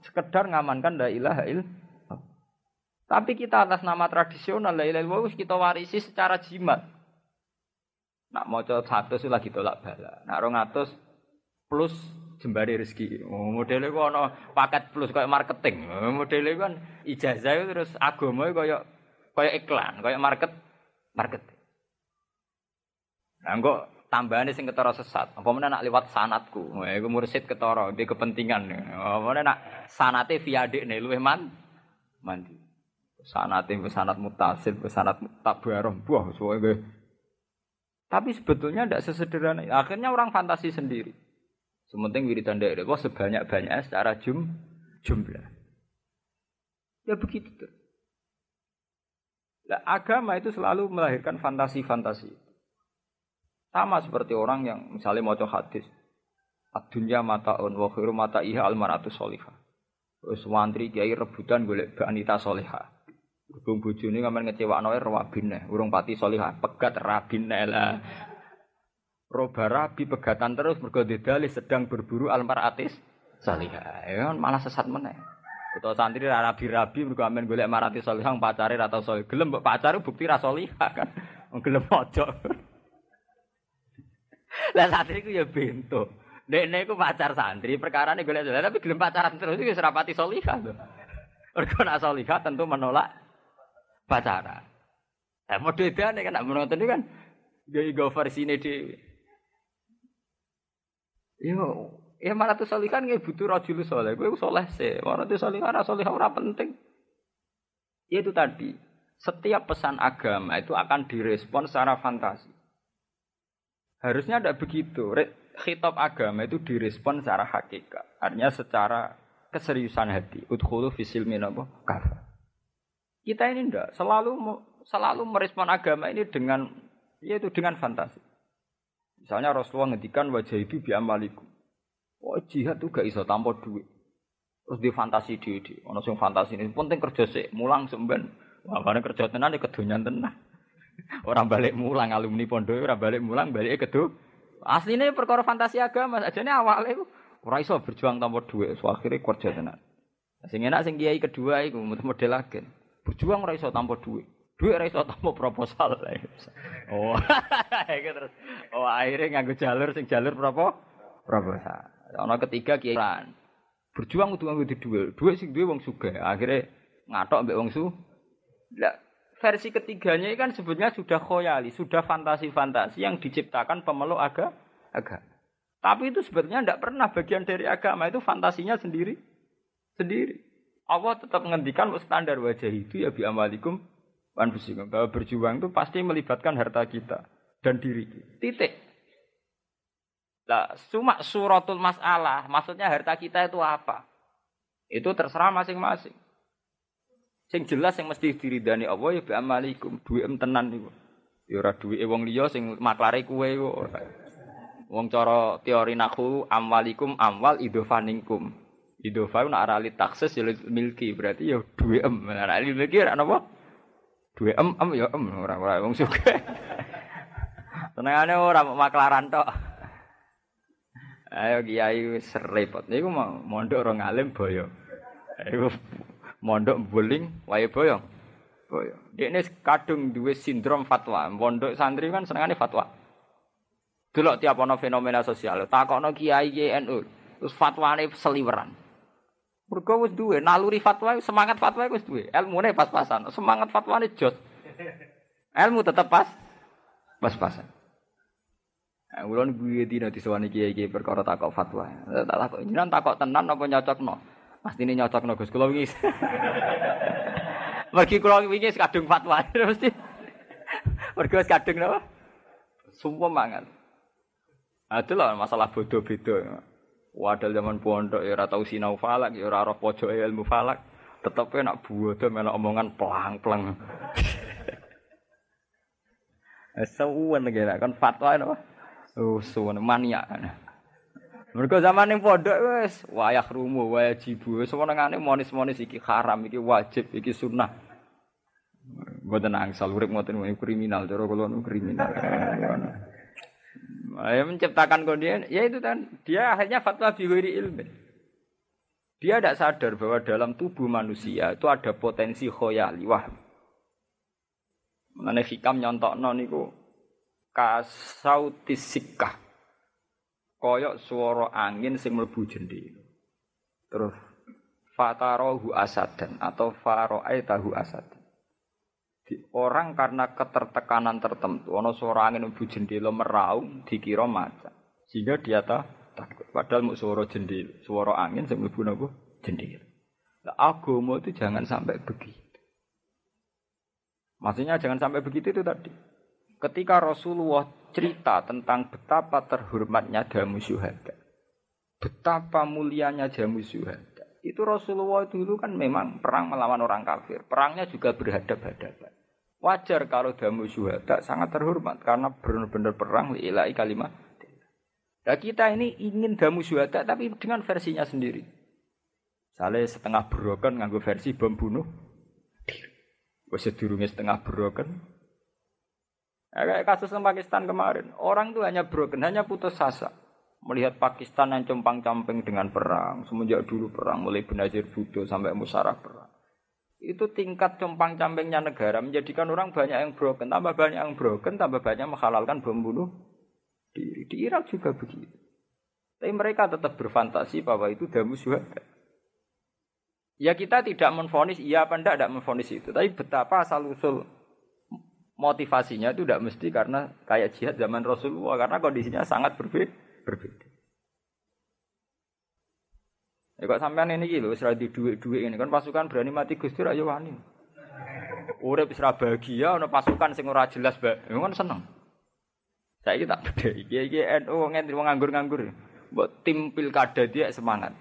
Sekedar ngamankan la ilaha il. Tapi kita atas nama tradisional la ilaha illallah kita warisi secara jimat. Nak mau coba satu lagi tolak bala. Nak rong plus jembari rezeki. Oh, modelnya kok ana paket plus kayak marketing. Oh, modelnya kan ijazah terus agama kayak kayak iklan, kayak market marketing. Nah, kok tambahannya sing ketara sesat. Apa mana nak lewat sanatku? Wah, iku mursid ketara di kepentingan. Apa mana nak sanate via nih luwih man mandi. Sanate sanat mutasil, sanat tabarah, buah semuanya. Tapi sebetulnya tidak sesederhana. Akhirnya orang fantasi sendiri. Sementing wiridan dari Allah sebanyak-banyaknya secara jum, jumlah. Ya begitu tuh. Nah, agama itu selalu melahirkan fantasi-fantasi. Sama seperti orang yang misalnya mau hadis. Adunya mata on khairu mata iha almaratu solihah. Wantri kiai rebutan golek wanita solihah. Berhubung bojone ngamen ngecewakno rawabine, urung pati solihah, pegat rabine lah. Roba rabi pegatan terus mergo dalih sedang berburu almaratis salihah. Ya kan malah sesat meneh. Kita santri rabi-rabi mergo amen golek marati salihah pacare atau salih. Gelem pacare bukti ra salihah kan. Gelem ojo. Lah santri ku ya bento. Nek iku pacar santri, perkara ini golek tapi gelem pacaran terus itu serapati salihah lho. Mergo nak salihah tentu menolak pacaran. Eh mau bedane kan nak menonton kan go versi ini di Yo, ya malah tuh solikan nggak butuh rajul soleh. Gue soleh sih. Malah tuh solikan ora soleh ora penting. Ya itu tadi. Setiap pesan agama itu akan direspon secara fantasi. Harusnya ada begitu. Khitab agama itu direspon secara hakikat. Artinya secara keseriusan hati. Udkhulu fisil minabo kafa. Kita ini ndak selalu selalu merespon agama ini dengan yaitu dengan fantasi. Misalnya Rasulullah ngendikan wajah itu bi amalikum. Oh jihad tuh gak iso tanpa duit. Terus di fantasi di di. Ono sing fantasi ini penting kerja sih, mulang semben. Wah, kerja tenan di kedonyan tenan. Orang balik mulang alumni pondok, orang balik mulang balik kedu. Aslinya perkara fantasi agama, aja nih awalnya ora iso berjuang tanpa duit, so akhirnya kerja tenan. Sing enak sing kiai kedua iku model lagi. Berjuang ora iso tanpa duit. Duit ra iso tampa proposal. Oh. Terus oh akhirnya nganggo jalur sing jalur berapa? Proposal. Ana ketiga kiai Berjuang kudu nganggo duit. Duit sing duwe wong sugih. Akhirnya ngatok mbek wong su. Lah versi ketiganya kan sebetulnya sudah khoyali, sudah fantasi-fantasi yang diciptakan pemeluk aga, agama. Tapi itu sebetulnya tidak pernah bagian dari agama, itu fantasinya sendiri. Sendiri. Allah tetap menghentikan standar wajah itu ya bi amalikum anfusikum. Bahwa berjuang itu pasti melibatkan harta kita dan diri kita. Titik. Nah, cuma suratul masalah, maksudnya harta kita itu apa? Itu terserah masing-masing. Sing jelas yang mesti diridani Allah ya bi amalikum, duwe tenan niku. Ya ora duwe wong liya sing maklare kuwe kok. Wong cara teori naku amwalikum amwal idofaningkum. Idofa nak arali taksis ya milki berarti ya duwe em. Nah milki ora napa? Duwe em em ya em ora ora wong suka. Tenangane ora maklaran tok. Ayo kiai wis repot. Niku mau mondok ora ngalim boyo. Ayo mondok buling wae boyong. Boyong. Ini kadung duwe sindrom fatwa. Mondok santri kan senengane fatwa. Delok tiap ana fenomena sosial, takokno kiai NU, terus fatwane seliweran. Mergo wis duwe naluri fatwa, semangat fatwa wis duwe. Ilmune pas-pasan, semangat fatwane jos. Ilmu tetep pas pas-pasan. Nah, ulun gue dina disewani kiai-kiai perkara takok fatwa. Tak takok jenengan takok tenan apa? Pasti ini nyocok no Gus. Kalau wingi. Mergi kula wingi kadung fatwa mesti. Mergi wis kadung napa? Sumpah mangan. Adalah masalah bodoh beda. Wadal zaman pondok ya ora tau sinau falak, ya ora roh pojoke ilmu falak. Tetep nak bodoh melok omongan pelang-pelang. Sewuan lagi kan fatwa napa? Oh, suwen maniak kan. Mereka zaman yang pondok wes wayah rumu, wayah jibu, semuanya monis-monis iki haram, iki wajib, iki sunnah. Gue tenang, sal urip ngoten ini kriminal, kalau nu kriminal. Ya menciptakan kondisi, ya itu kan dia akhirnya fatwa bihuri ilmu. Dia tidak sadar bahwa dalam tubuh manusia itu ada potensi khoyali wah. Mengenai hikam nyontok niku kasautisika koyok suara angin sing mlebu jendela. Terus fatarohu asadan atau tahu asadan. Orang karena ketertekanan tertentu, ono suara angin mlebu jendela meraung dikira macan. Sehingga dia takut. Padahal mau suara jendela, suara angin sing mlebu napa jendela. Nah, agama itu jangan sampai begitu. Maksudnya jangan sampai begitu itu tadi. Ketika Rasulullah cerita tentang betapa terhormatnya jamu syuhada. Betapa mulianya jamu syuhada. Itu Rasulullah dulu kan memang perang melawan orang kafir. Perangnya juga berhadap-hadapan. Wajar kalau jamu syuhada sangat terhormat karena benar-benar perang lillahi kalimat. Nah kita ini ingin damu syuhada tapi dengan versinya sendiri. Saleh setengah broken nganggo versi bom bunuh. Wes setengah broken Ya, kayak kasus Pakistan kemarin, orang itu hanya broken, hanya putus asa. Melihat Pakistan yang compang-camping dengan perang, semenjak dulu perang, mulai Benazir Bhutto sampai musarah perang. Itu tingkat compang-campingnya negara menjadikan orang banyak yang broken, tambah banyak yang broken, tambah banyak menghalalkan bom bunuh diri. Di Irak juga begitu. Tapi mereka tetap berfantasi bahwa itu damu syuhada. Ya kita tidak menfonis, iya apa enggak, tidak menfonis itu. Tapi betapa asal usul motivasinya itu tidak mesti karena kayak jihad zaman Rasulullah karena kondisinya sangat berbeda. Berbeda. Ya kok sampean ini gitu, serah di duit-duit ini kan pasukan berani mati Gusti ayo wani. Urip wis bahagia ana pasukan sing ora jelas, Mbak. Ya kan seneng. Saiki tak beda iki iki NU ngene wong nganggur-nganggur. Mbok tim pilkada dia semangat.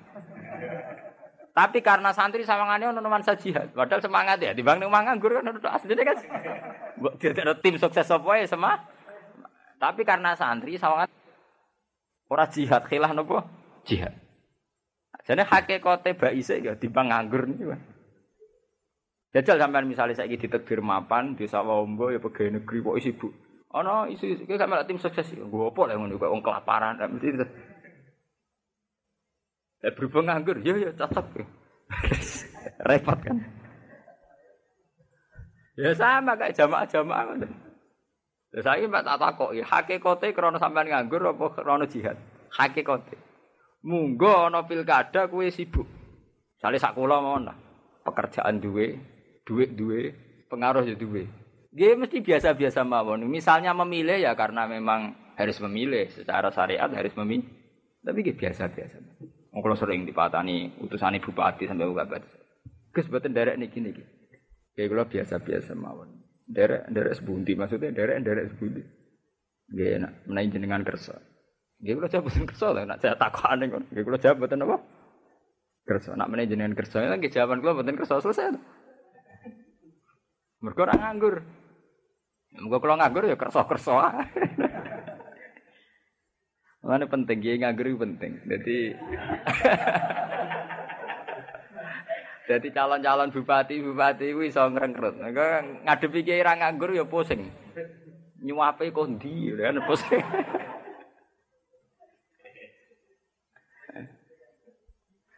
Tapi karena santri sawangane ono nuansa jihad. Padahal semangat ya, dibang ning nganggur kan asline kan. Mbok ada tim sukses apa ya sama. Tapi karena santri sawangan ora jihad khilah nopo? Jihad. Jadi hakikate baise ya dibang nganggur niku. Jajal sampean misalnya saya ditekbir mapan di Sawombo ya pegawai negeri kok sibuk. Ono isu isu sampe tim sukses. Gue apa lah ngono kok wong kelaparan mesti Eh berhubung nganggur, ya ya cocok. Repot kan. Ya sama kayak jamaah-jamaah Lah saiki Mbak tak takoki, hakikate krana sampean nganggur apa krana jihad? Hakikate. Munggo ana pilkada kuwi sibuk. Sale sak kula mawon. Pekerjaan duwe, duit duwe, pengaruh ya duwe. Dia mesti biasa-biasa mawon. Misalnya memilih ya karena memang harus memilih secara syariat harus memilih. Tapi dia biasa-biasa. Kalau sering dipatani utusan bupati sampai bupati. Gus boten derek niki niki. Kayak kalau biasa-biasa mawon. Derek derek sebundi maksudnya derek derek sebundi. Gak enak menaik jenengan kersa. Gak kalau jawab boten kersa lah. Nak saya takut kok. Gak kalau jawab boten apa? Kersa. Nak menaik jenengan kersa. Lagi jawaban kalau boten kersa selesai. Mereka orang nganggur. Mereka kalau nganggur ya kerso-kerso. Mana penting, ya nganggur penting. Jadi Jadi calon-calon bupati bupati itu bisa ngerengkrut. Ngadepi kiai ra nganggur ya pusing. Nyuape kok ndi ya kan pusing.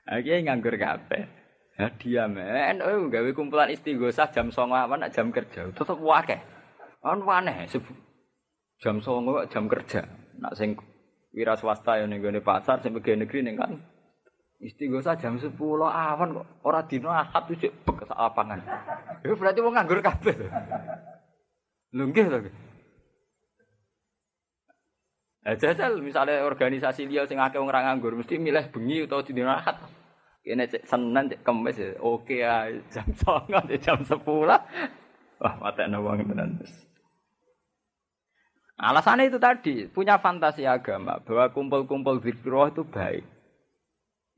Oke nganggur kabeh. Hadiah men, oh gawe kumpulan istighosah jam 09.00 awan jam kerja. Tetep wakeh. Kan aneh jam 09.00 jam kerja. Nak sing wira swasta yang ning pasar sing negeri ning kan Istighosah jam 10 awan kok ora dino ahad cek bek lapangan. Itu berarti mau nganggur kabeh. Lho nggih to. Jajal misalnya organisasi liya sing akeh wong nganggur mesti milih bengi utawa dino ahad. Kene cek Senin cek Kamis ya. Oke ya jam 09 jam 10. Wah, matekno wong tenan. Alasannya itu tadi, punya fantasi agama bahwa kumpul-kumpul zikroh itu baik.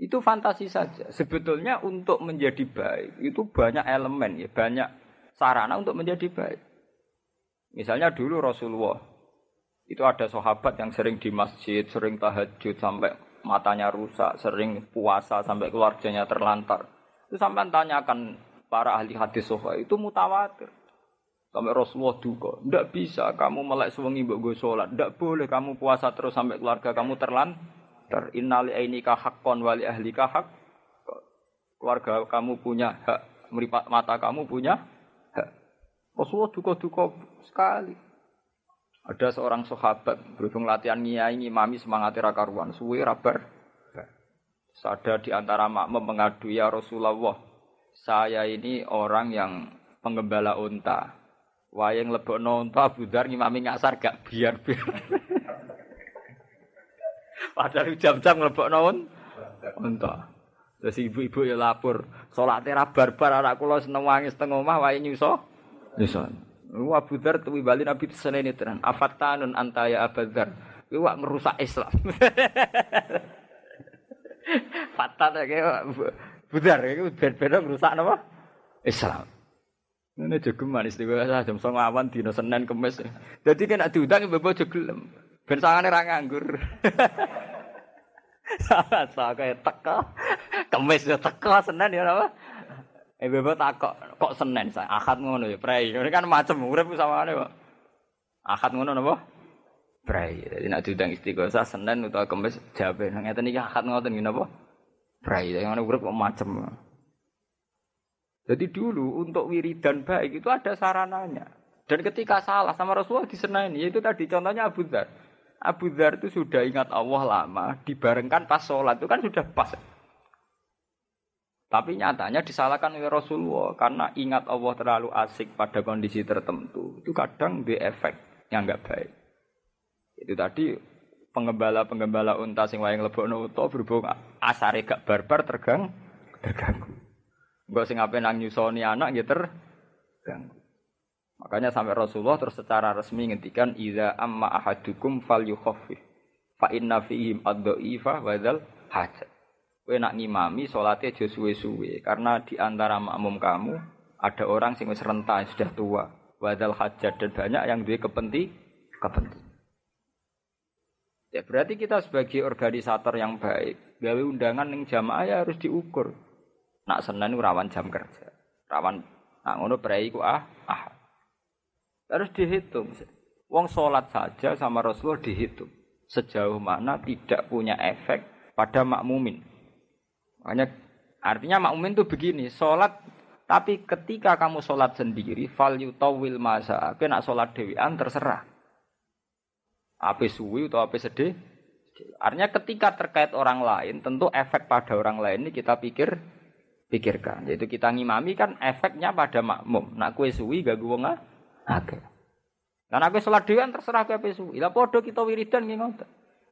Itu fantasi saja. Sebetulnya untuk menjadi baik itu banyak elemen ya, banyak sarana untuk menjadi baik. Misalnya dulu Rasulullah itu ada sahabat yang sering di masjid, sering tahajud sampai matanya rusak, sering puasa sampai keluarganya terlantar. Itu sampai tanyakan para ahli hadis sofa itu mutawatir. Sampai Rasulullah duka, tidak bisa kamu melek suwengi mbok sholat, tidak boleh kamu puasa terus sampai keluarga kamu terlantar. Innali ainika haqqon wali ahlika hak. Keluarga kamu punya hak, meripat mata kamu punya hak. Rasulullah duka-duka sekali. Ada seorang sahabat berhubung latihan ngiyai ngimami semangat karuan, suwe rabar. Ada di antara makmum mengadu ya Rasulullah, saya ini orang yang penggembala unta. Wayang lebok unta budar ngimami ngasar gak biar biar. Padahal jam-jam lebok non unta. Terus ibu-ibu ya lapor, sholatnya barbar anak kula seneng wangi setengah omah wae nyuso. Nyuso. Wa Abu Dzar tuwi bali Nabi ini tenan. Afatanun anta ya Abu Dzar. Kuwi wak merusak Islam. Fatan ya Budar iku ben-ben merusak napa? Islam. Ini jogeman istiqomah jam songo awan dina Senin Kamis. Dadi kena diundang mbok aja gelem. Ben sangane ra nganggur. Sa kaya teka. Kamis ya teka Senin ya napa? Eh bebek takok kok Senin saya akad ngono ya prei. Ini kan macam urip sawangane kok. Akad ngono napa? Prei. Jadi nak diundang istighosah Senin utawa Kamis jawabe nang ngeten iki akad ngoten ngene apa? Prei. Yang ngono urip kok macam. Jadi dulu untuk wiridan baik itu ada sarananya. Dan ketika salah sama Rasulullah disenani, yaitu tadi contohnya Abu Dhar. Abu Dhar itu sudah ingat Allah lama, dibarengkan pas sholat itu kan sudah pas. Tapi nyatanya disalahkan oleh Rasulullah karena ingat Allah terlalu asik pada kondisi tertentu. Itu kadang di efek yang enggak baik. Itu tadi penggembala-penggembala unta sing wayang lebokno uta berhubung asare gak barbar tergang terganggu. Enggak sing ape nang nyusoni anak gitu terganggu. Makanya sampai Rasulullah terus secara resmi ngendikan idza amma ahadukum falyukhaffif fa inna fihim ad-dha'ifa wa dzal hajat. Kowe nak ngimami salate aja suwe-suwe karena di antara makmum kamu ada orang sing wis renta sudah tua, wadal hajat dan banyak yang duwe kepenting kepenting. Ya berarti kita sebagai organisator yang baik, gawe undangan ning jamaah ya harus diukur. Nak Senin rawan jam kerja. Rawan nak ngono prei ku ah ah. Harus dihitung. Wong sholat saja sama Rasulullah dihitung. Sejauh mana tidak punya efek pada makmumin. Makanya artinya makmumin itu begini, sholat tapi ketika kamu sholat sendiri, fal yutawil masa, nak sholat dewian terserah. Apa suwi atau apa sedih? Artinya ketika terkait orang lain, tentu efek pada orang lain ini kita pikir pikirkan. Yaitu kita ngimami kan efeknya pada makmum. Nak kue suwi gak gue agak. Karena aku sholat dewan terserah kue suwi. Lah podo kita wiridan nggih ngoten.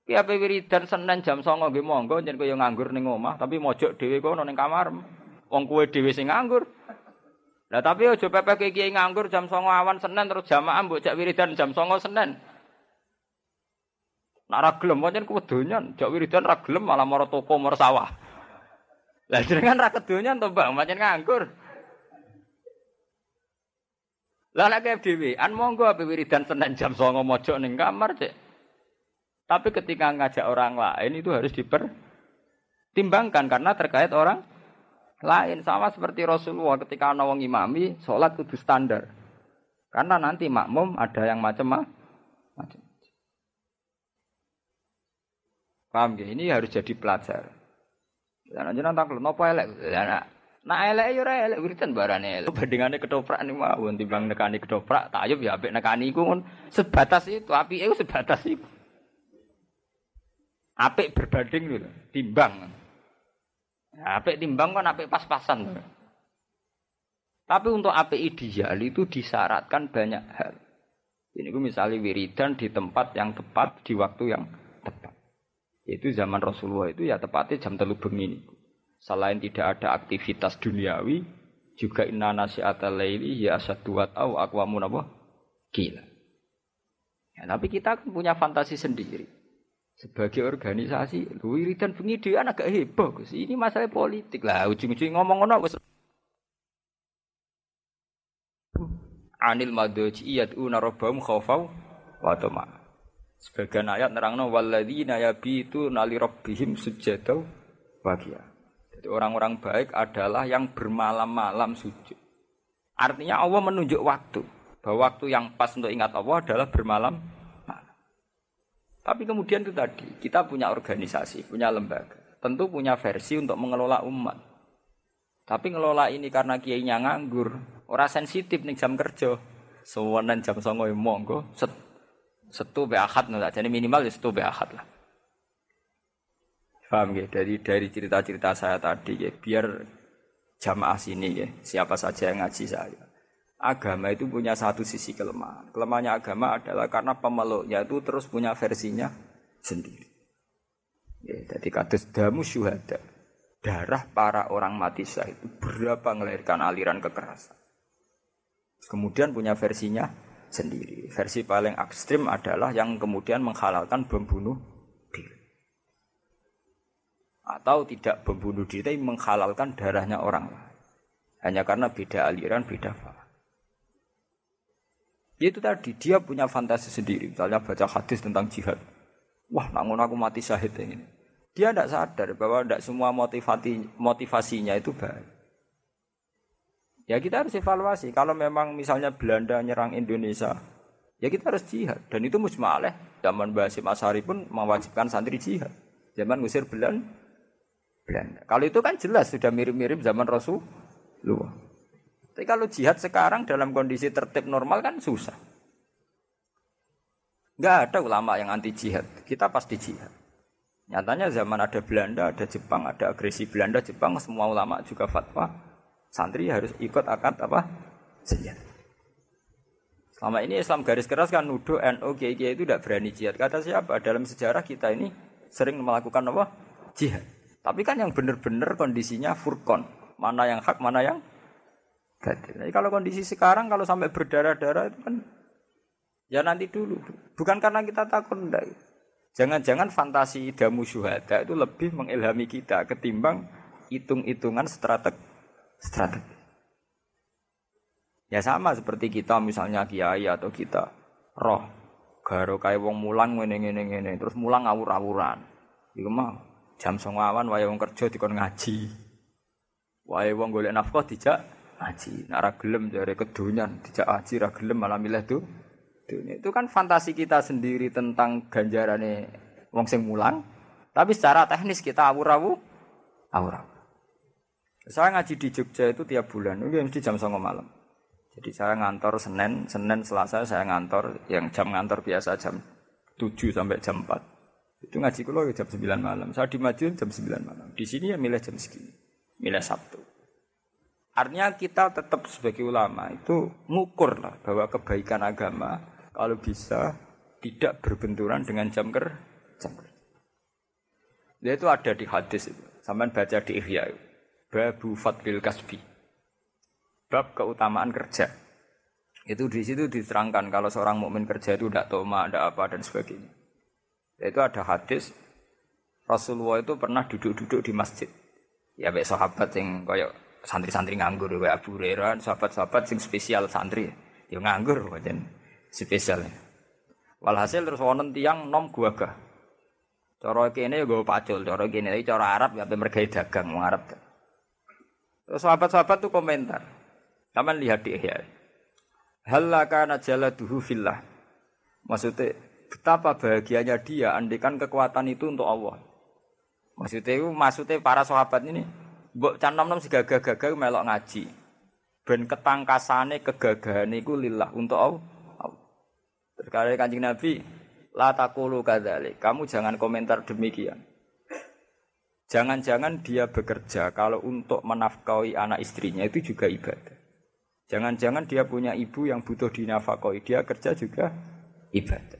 Ki ape wiridan Senin jam 09.00 nggih monggo jen kowe nganggur ning omah, tapi mojok dhewe kono ning kamar. Wong kowe dhewe sing nganggur. Lah tapi aja pepek kiai nganggur jam 09.00 awan Senin terus jamaah mbok jak wiridan jam 09.00 Senin. Nak ra gelem pancen kewedonyan, jak wiridan ra malah mara toko mara sawah. Lah jenengan ra kedonyan to, Bang, pancen nganggur. Lah nek an monggo ape wiridan Senin jam 09.00 mojok ning kamar, Cek. Tapi ketika ngajak orang lain itu harus dipertimbangkan karena terkait orang lain sama seperti Rasulullah ketika ana wong imami salat kudu standar. Karena nanti makmum ada yang macam-macam. Paham ya? Ini harus jadi pelajar. Ya jenengan tak napa elek? Ya nak elek ya ora elek wiridan barane elek. Bandingane ketoprak niku mawon timbang nekani ketoprak, tayub ya apik nekani iku sebatas itu, apike sebatas itu. Apik berbanding lho, timbang. Ya, apik timbang kan apik pas-pasan. Tapi untuk apik ideal itu disyaratkan banyak hal. Ini gue misalnya wiridan di tempat yang tepat, di waktu yang tepat. Itu zaman Rasulullah itu ya tepatnya jam telu bengi. Selain tidak ada aktivitas duniawi, juga inna nasi'ata laili ya asaduat au akwamun apa? Gila. Ya, tapi kita kan punya fantasi sendiri. Sebagai organisasi, wiridan bengi agak heboh. Ini masalah politik lah. Ujung-ujung ngomong ngono wis anil madoji yad'una rabbahum khaufau wa tama. Sebagian ayat nerangno walladzina yabitu nali rabbihim sujadau bagia. Orang-orang baik adalah yang bermalam-malam sujud. Artinya Allah menunjuk waktu. Bahwa waktu yang pas untuk ingat Allah adalah bermalam malam. Tapi kemudian itu tadi, kita punya organisasi, punya lembaga. Tentu punya versi untuk mengelola umat. Tapi ngelola ini karena kiainya nganggur, orang sensitif nih jam kerja. Sewanan jam songo monggo, set Setu be akad jadi minimal ya setu be akad lah. Paham ya? Dari dari cerita-cerita saya tadi ya, biar jamaah sini ya, siapa saja yang ngaji saya. Agama itu punya satu sisi kelemahan. Kelemahannya agama adalah karena pemeluknya itu terus punya versinya sendiri. Ya, jadi kados damu syuhada. Darah para orang mati syahid itu berapa melahirkan aliran kekerasan. Kemudian punya versinya sendiri. Versi paling ekstrim adalah yang kemudian menghalalkan bom bunuh. Atau tidak bom bunuh diri, tapi menghalalkan darahnya orang. Hanya karena beda aliran, beda faham. Itu tadi, dia punya fantasi sendiri. Misalnya baca hadis tentang jihad. Wah, namun aku mati syahid ini. Dia tidak sadar bahwa tidak semua motivasi, motivasinya itu baik. Ya kita harus evaluasi. Kalau memang misalnya Belanda nyerang Indonesia, ya kita harus jihad. Dan itu musmaleh. Zaman Basim Asari pun mewajibkan santri jihad. Zaman ngusir Belanda. Belanda. Kalau itu kan jelas sudah mirip-mirip zaman Rasulullah. Tapi kalau jihad sekarang dalam kondisi tertib normal kan susah. Enggak ada ulama yang anti jihad. Kita pasti jihad. Nyatanya zaman ada Belanda, ada Jepang, ada agresi Belanda, Jepang, semua ulama juga fatwa Santri harus ikut akad apa? Senjata. Selama ini Islam garis keras kan nuduh NU itu tidak berani jihad. Kata siapa? Dalam sejarah kita ini sering melakukan apa? Jihad. Tapi kan yang benar-benar kondisinya furkon. Mana yang hak, mana yang batil. Jadi kalau kondisi sekarang kalau sampai berdarah-darah itu kan ya nanti dulu. Bukan karena kita takut enggak. Jangan-jangan fantasi damu syuhada itu lebih mengilhami kita ketimbang hitung-hitungan strategi strategi. Ya sama seperti kita misalnya kiai atau kita roh garo kayak wong mulang ngene ngene ngene terus mulang ngawur-awuran. Iku mah jam songawan wae wong kerja dikon ngaji. Wae wong golek nafkah dijak ngaji. Nek ra gelem jare kedonyan dijak ngaji ra gelem malah milih tuh. Dunia. Itu kan fantasi kita sendiri tentang ganjarane wong sing mulang. Tapi secara teknis kita awur-awur awur-awur. Saya ngaji di Jogja itu tiap bulan, itu mesti jam 9 malam. Jadi saya ngantor Senin, Senin Selasa saya ngantor, yang jam ngantor biasa jam 7 sampai jam 4. Itu ngaji kulo ya jam 9 malam. Saya di Madiun jam 9 malam. Di sini ya milih jam segini. Milih Sabtu. Artinya kita tetap sebagai ulama itu ngukur lah bahwa kebaikan agama kalau bisa tidak berbenturan dengan jam ker jam kerja. Dia itu ada di hadis itu. Sampai baca di Ihya. Babu Fadlil Kasbi. Bab keutamaan kerja. Itu di situ diterangkan kalau seorang mukmin kerja itu tidak toma, tidak apa dan sebagainya. Itu ada hadis Rasulullah itu pernah duduk-duduk di masjid. Ya baik sahabat yang kayak santri-santri nganggur kayak Abu Hurairah, sahabat-sahabat yang spesial santri. Ya nganggur wajan spesial. Walhasil terus wonten tiang nom gua gah. Cara kene ya gue pacul, cara kene iki cara Arab ya mereka dagang wong Arab. Terus sahabat-sahabat tuh komentar. Taman lihat di Ihya. Halaka najaladuhu fillah. Maksudnya betapa bahagianya dia andikan kekuatan itu untuk Allah. Maksudnya itu maksudnya para sahabat ini mbok can nom-nom gagah-gagah melok ngaji. Ben ketangkasane kegagahan iku lillah untuk Allah. Terkadang Kanjeng Nabi la taqulu. Kamu jangan komentar demikian. Jangan-jangan dia bekerja kalau untuk menafkahi anak istrinya itu juga ibadah. Jangan-jangan dia punya ibu yang butuh dinafkahi, dia kerja juga ibadah.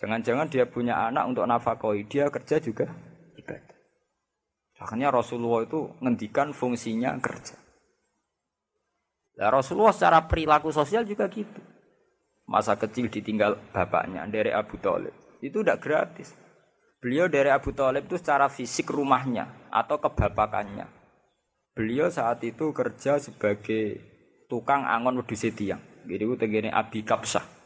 Jangan-jangan dia punya anak untuk nafkahi, dia kerja juga ibadah. Makanya Rasulullah itu ngendikan fungsinya kerja. Nah, Rasulullah secara perilaku sosial juga gitu. Masa kecil ditinggal bapaknya dari Abu Talib. Itu udah gratis. Beliau dari Abu Talib itu secara fisik rumahnya atau kebapakannya. Beliau saat itu kerja sebagai tukang angon wedhus tiang. Jadi itu tegene Abi Kapsah.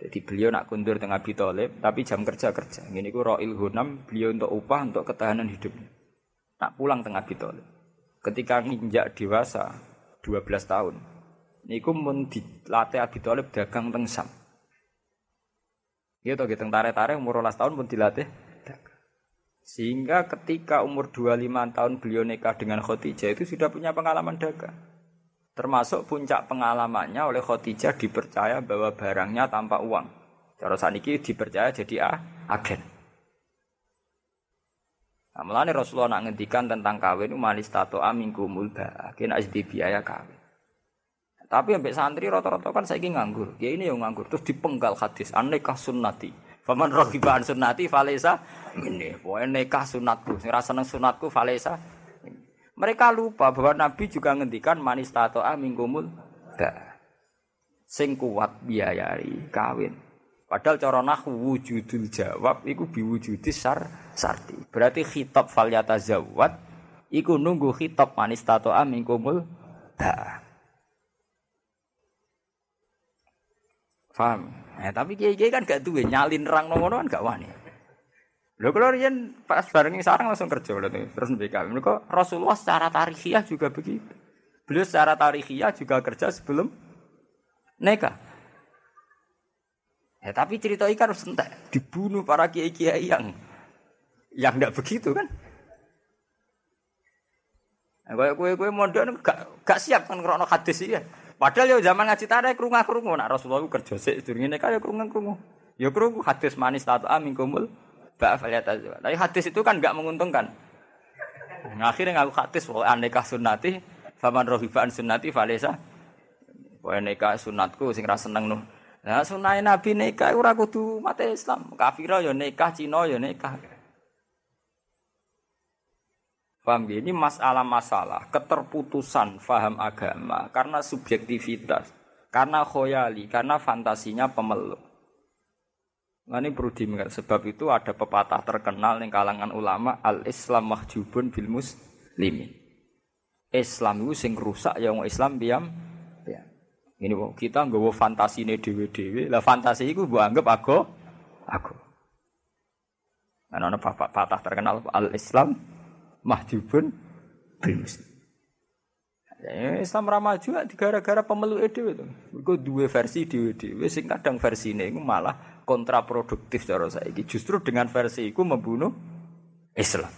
Jadi beliau nak kundur dengan Abi Thalib, tapi jam kerja kerja. Ini ku Roil Hunam, beliau untuk upah untuk ketahanan hidupnya. Nak pulang tengah Abi Thalib. Ketika nginjak dewasa 12 tahun, niku mun dilatih Abi Thalib dagang teng Sam. Iya toh gitu tarik-tarik umur 12 tahun pun dilatih. Sehingga ketika umur 25 tahun beliau nikah dengan Khadijah itu sudah punya pengalaman dagang. Termasuk puncak pengalamannya oleh Khadijah dipercaya bahwa barangnya tanpa uang. Cara saniki dipercaya jadi ah, agen. Nah, melani Rasulullah nak ngendikan tentang kawin manis tato amingkumul ba, kena di biaya kawin. Tapi sampai santri rata-rata kan saya nganggur. Ya ini yang nganggur. Terus dipenggal hadis. Anekah sunnati. Faman rohibah sunnati falesa. Ini. Pokoknya nekah sunatku. Ngerasa seneng sunatku falesa. Mereka lupa bahwa Nabi juga ngendikan manis tato mingkumul da. Sing kuat biayai kawin. Padahal cara wujudul jawab iku biwujudis sar sarti. Berarti khitab falyata zawat iku nunggu khitab manis tato mingkumul da. Paham? Eh, tapi kiai-kiai kan gak duwe nyalin rang ngono kan gak wani. Lho kalau riyen pas bareng sarang langsung kerja berarti terus BK. Mereka Rasulullah secara tarikhiyah juga begitu. Beliau secara tarikhiyah juga kerja sebelum nikah. Ya, tapi cerita ikan harus entek dibunuh para kiai-kiai yang yang tidak begitu kan. Nah, kayak kue-kue modern gak, gak siap kan krono hadis ya. Padahal ya zaman ngaji tarik kerungu kerungu nak Rasulullah kerja sih sedurunge nikah ya kerungu kerungu. Ya kerungu hadis manis tato amin kumul tapi hadis itu kan nggak menguntungkan. Nah, akhirnya ngaku hadis bahwa aneka sunnati, faman rohibaan sunnati falesa. Bahwa nikah sunatku sing rasa seneng nuh. Nah, sunnah Nabi nikah ora kudu mate Islam. Kafira ya nikah, Cina ya nikah. Paham? Ini masalah-masalah keterputusan faham agama karena subjektivitas, karena khoyali, karena fantasinya pemeluk. Nah, ini perlu diingat sebab itu ada pepatah terkenal yang kalangan ulama al Islam mahjubun bil muslimin. Islam itu sing rusak ya wong Islam diam. Ya. Ini kita nggawa fantasine dhewe-dhewe. Lah fantasi iku mbok anggap aku aku. Nah, ana pepatah terkenal al Islam mahjubun bil muslim. Ya, Islam ramah juga gara-gara pemeluk dhewe itu. Iku dua versi dhewe-dhewe sing kadang versine iku malah kontraproduktif cara saiki. Justru dengan versi itu membunuh Islam.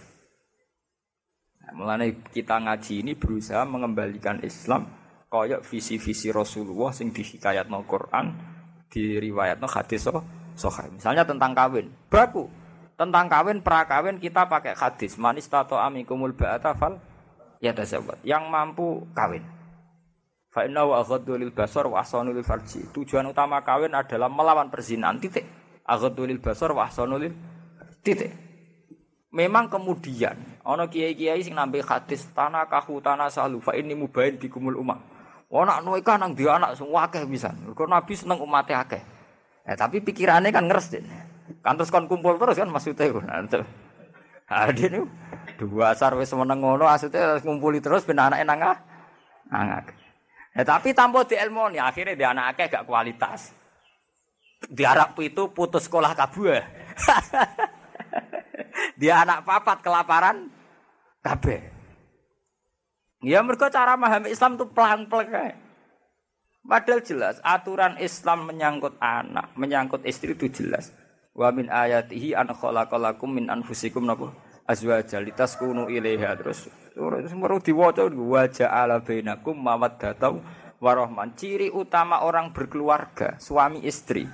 Nah, kita ngaji ini berusaha mengembalikan Islam koyok visi-visi Rasulullah sing dihikayatno Quran, diriwayatno hadis so. Misalnya tentang kawin, baku. Tentang kawin, prakawin kita pakai hadis. Manis tato amikumul ba'ata fal ya tasawwat. Yang mampu kawin. Fa inna wa aghaddu lil basar wa ahsanu lil farji. Tujuan utama kawin adalah melawan perzinahan titik. Aghaddu lil basar wa ahsanu lil titik. Memang kemudian ana kiai-kiai sing nambe hadis tanah kahu tanah salu fa ini mubain bikumul umam. Ana nuika nang dia anak semua akeh bisa. Mergo Nabi seneng umatnya akeh. Eh, tapi pikirannya kan ngeres den. Kan terus kon kumpul terus kan maksudnya. Nah, Ade niku dua asar wis meneng ngono asute ngumpuli terus ben anake nang angak. Ya tapi tanpa di ilmu nih akhirnya dia anak akeh gak kualitas. Di Arab itu putus sekolah kabeh. dia anak papat kelaparan kabeh. Ya mereka cara memahami Islam tuh pelang-pelang Padahal jelas aturan Islam menyangkut anak, menyangkut istri itu jelas. Wa min ayatihi an khalaqalakum min anfusikum napa azwaja litaskunu ilaiha terus. Terus meru diwaca wa ja'ala bainakum mawaddatan warahman ciri utama orang berkeluarga suami istri.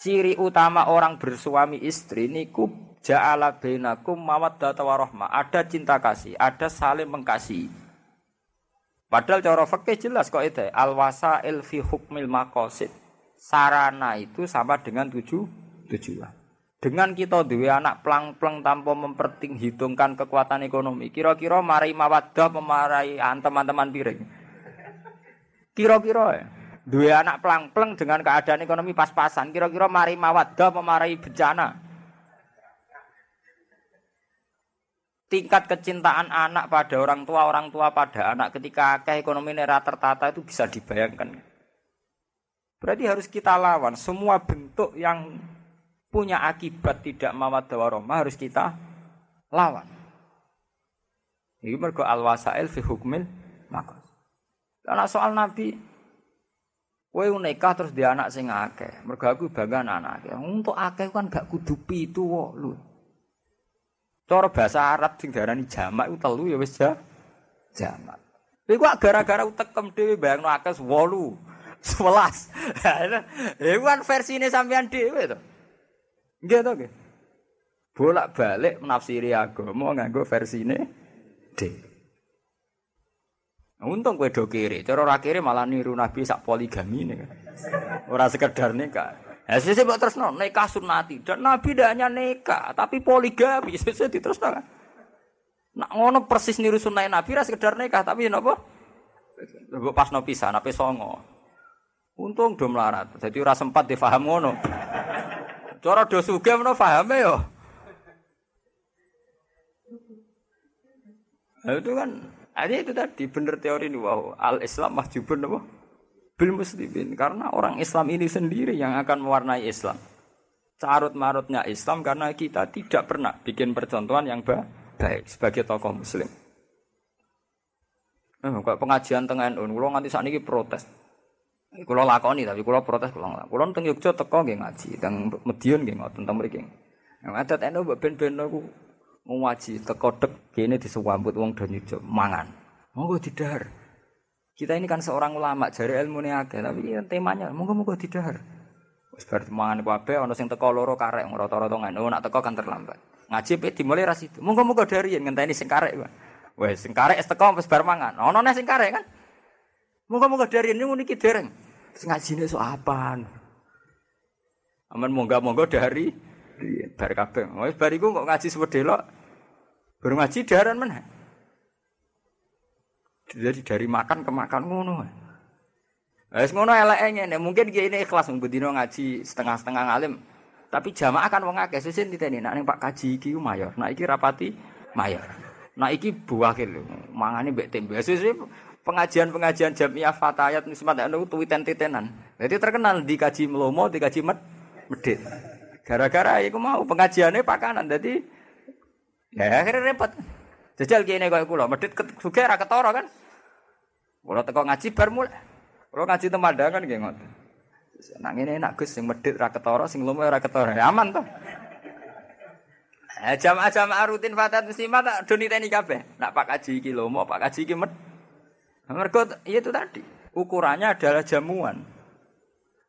Ciri utama orang bersuami istri niku ja'ala bainakum mawaddatan warahmah ada cinta kasih ada saling mengasihi padahal cara fikih jelas kok itu. Al wasail fi hukmil maqasid. Sarana itu sama dengan tujuh tujuan. Dengan kita dua anak plang-plang tanpa memperhitungkan kekuatan ekonomi, kira-kira marai mawadah memarai teman-teman piring. Kira-kira ya. Dua anak plang-plang dengan keadaan ekonomi pas-pasan, kira-kira mari mawadah memarai bencana. Tingkat kecintaan anak pada orang tua, orang tua pada anak ketika akeh ekonomi nera tertata itu bisa dibayangkan. Berarti harus kita lawan semua bentuk yang punya akibat tidak mawaddah warahmah harus kita lawan. Ini mergo al wasail fi hukmil maka. Karena soal Nabi, kowe nikah terus dia anak sing akeh. Mergo aku bangga anak. Untuk akeh kan gak kudu pitu kok lu. Cara bahasa Arab sing diarani jamak iku telu ya wis jamak. Kowe kok gara-gara utekem dhewe bayangno akeh 8 11. Iku kan versine sampean dhewe to. Nggih to nggih. Bolak-balik menafsiri agama nganggo versine D. Untung kowe do kiri, cara ora kiri malah niru Nabi sak poligami ini. Ora sekedar nikah. Ya sisi mbok tresno nikah sunati dan Nabi tidak hanya nikah tapi poligami sisi diterusno kan. Nak ngono persis niru sunah Nabi ora sekedar nikah tapi napa? Mbok pasno pisan ape songo. Untung do melarat. Jadi ora sempat difaham ngono. Cara do sugih menawa pahame yo. Nah, itu kan ada itu tadi benar teori ini wow al Islam mahjubun apa bil muslimin karena orang Islam ini sendiri yang akan mewarnai Islam carut marutnya Islam karena kita tidak pernah bikin percontohan yang baik sebagai tokoh Muslim. Eh, pengajian tengah NU, kalau nganti saat ini protes. Kulo lakoni tapi kulo protes kulo ngelak. Kulo teng Yogyakarta teko nggih ngaji, teng Medion nggih ngoten teng mriki. Yang adat eno mbok ben-ben aku ngaji teko dek kene disewambut wong do nyujuk mangan. Monggo didahar. Kita ini kan seorang ulama, jari ilmu ini akeh, tapi ya, temanya monggo-monggo didahar. Wis bar mangan kabeh ana sing teko loro karek rata-rata ngono, nak teko kan terlambat. Ngaji pe dimulai ra situ. Monggo-monggo dari ngenteni sing karek. Wes sing karek wis teko wis bar mangan. Ana neh sing kan. Moga-moga dari ini niki dereng. Ngajine sok apaan? Aman moga-moga dari bar kabeh. Wis bar iku kok ngaji sewedelok. Baru ngaji daran mana? Jadi dari makan ke makan ngono. Wis ngono eleke ngene, mungkin ki ini ikhlas mbedino ngaji setengah-setengah ngalim. Tapi jamaah kan wong akeh sesin diteni nek ning Pak Kaji iki mayor. Nek iki rapati mayor. Nek iki buwakil mangane mbek tembe. Sesuk pengajian-pengajian jamiah fatayat nismat anu tuwiten-titenan. Jadi terkenal di kaji melomo, di kaji med medit. Gara-gara iku mau pengajiannya pakanan. Jadi ya akhirnya repot. Jajal kene koyo kula, medit sugih ra ketara kan. Kula teko ngaji bar mulai. Kula ngaji temandangan nggih ngoten. Nak ngene enak Gus sing medit ra ketara, sing lomo ora ketara. Ya, aman to. Eh, jamaah-jamaah rutin fatayat muslimat tak do niteni kabeh. Nak Pak Kaji iki lomo, Pak Kaji iki med mereka iya itu tadi ukurannya adalah jamuan.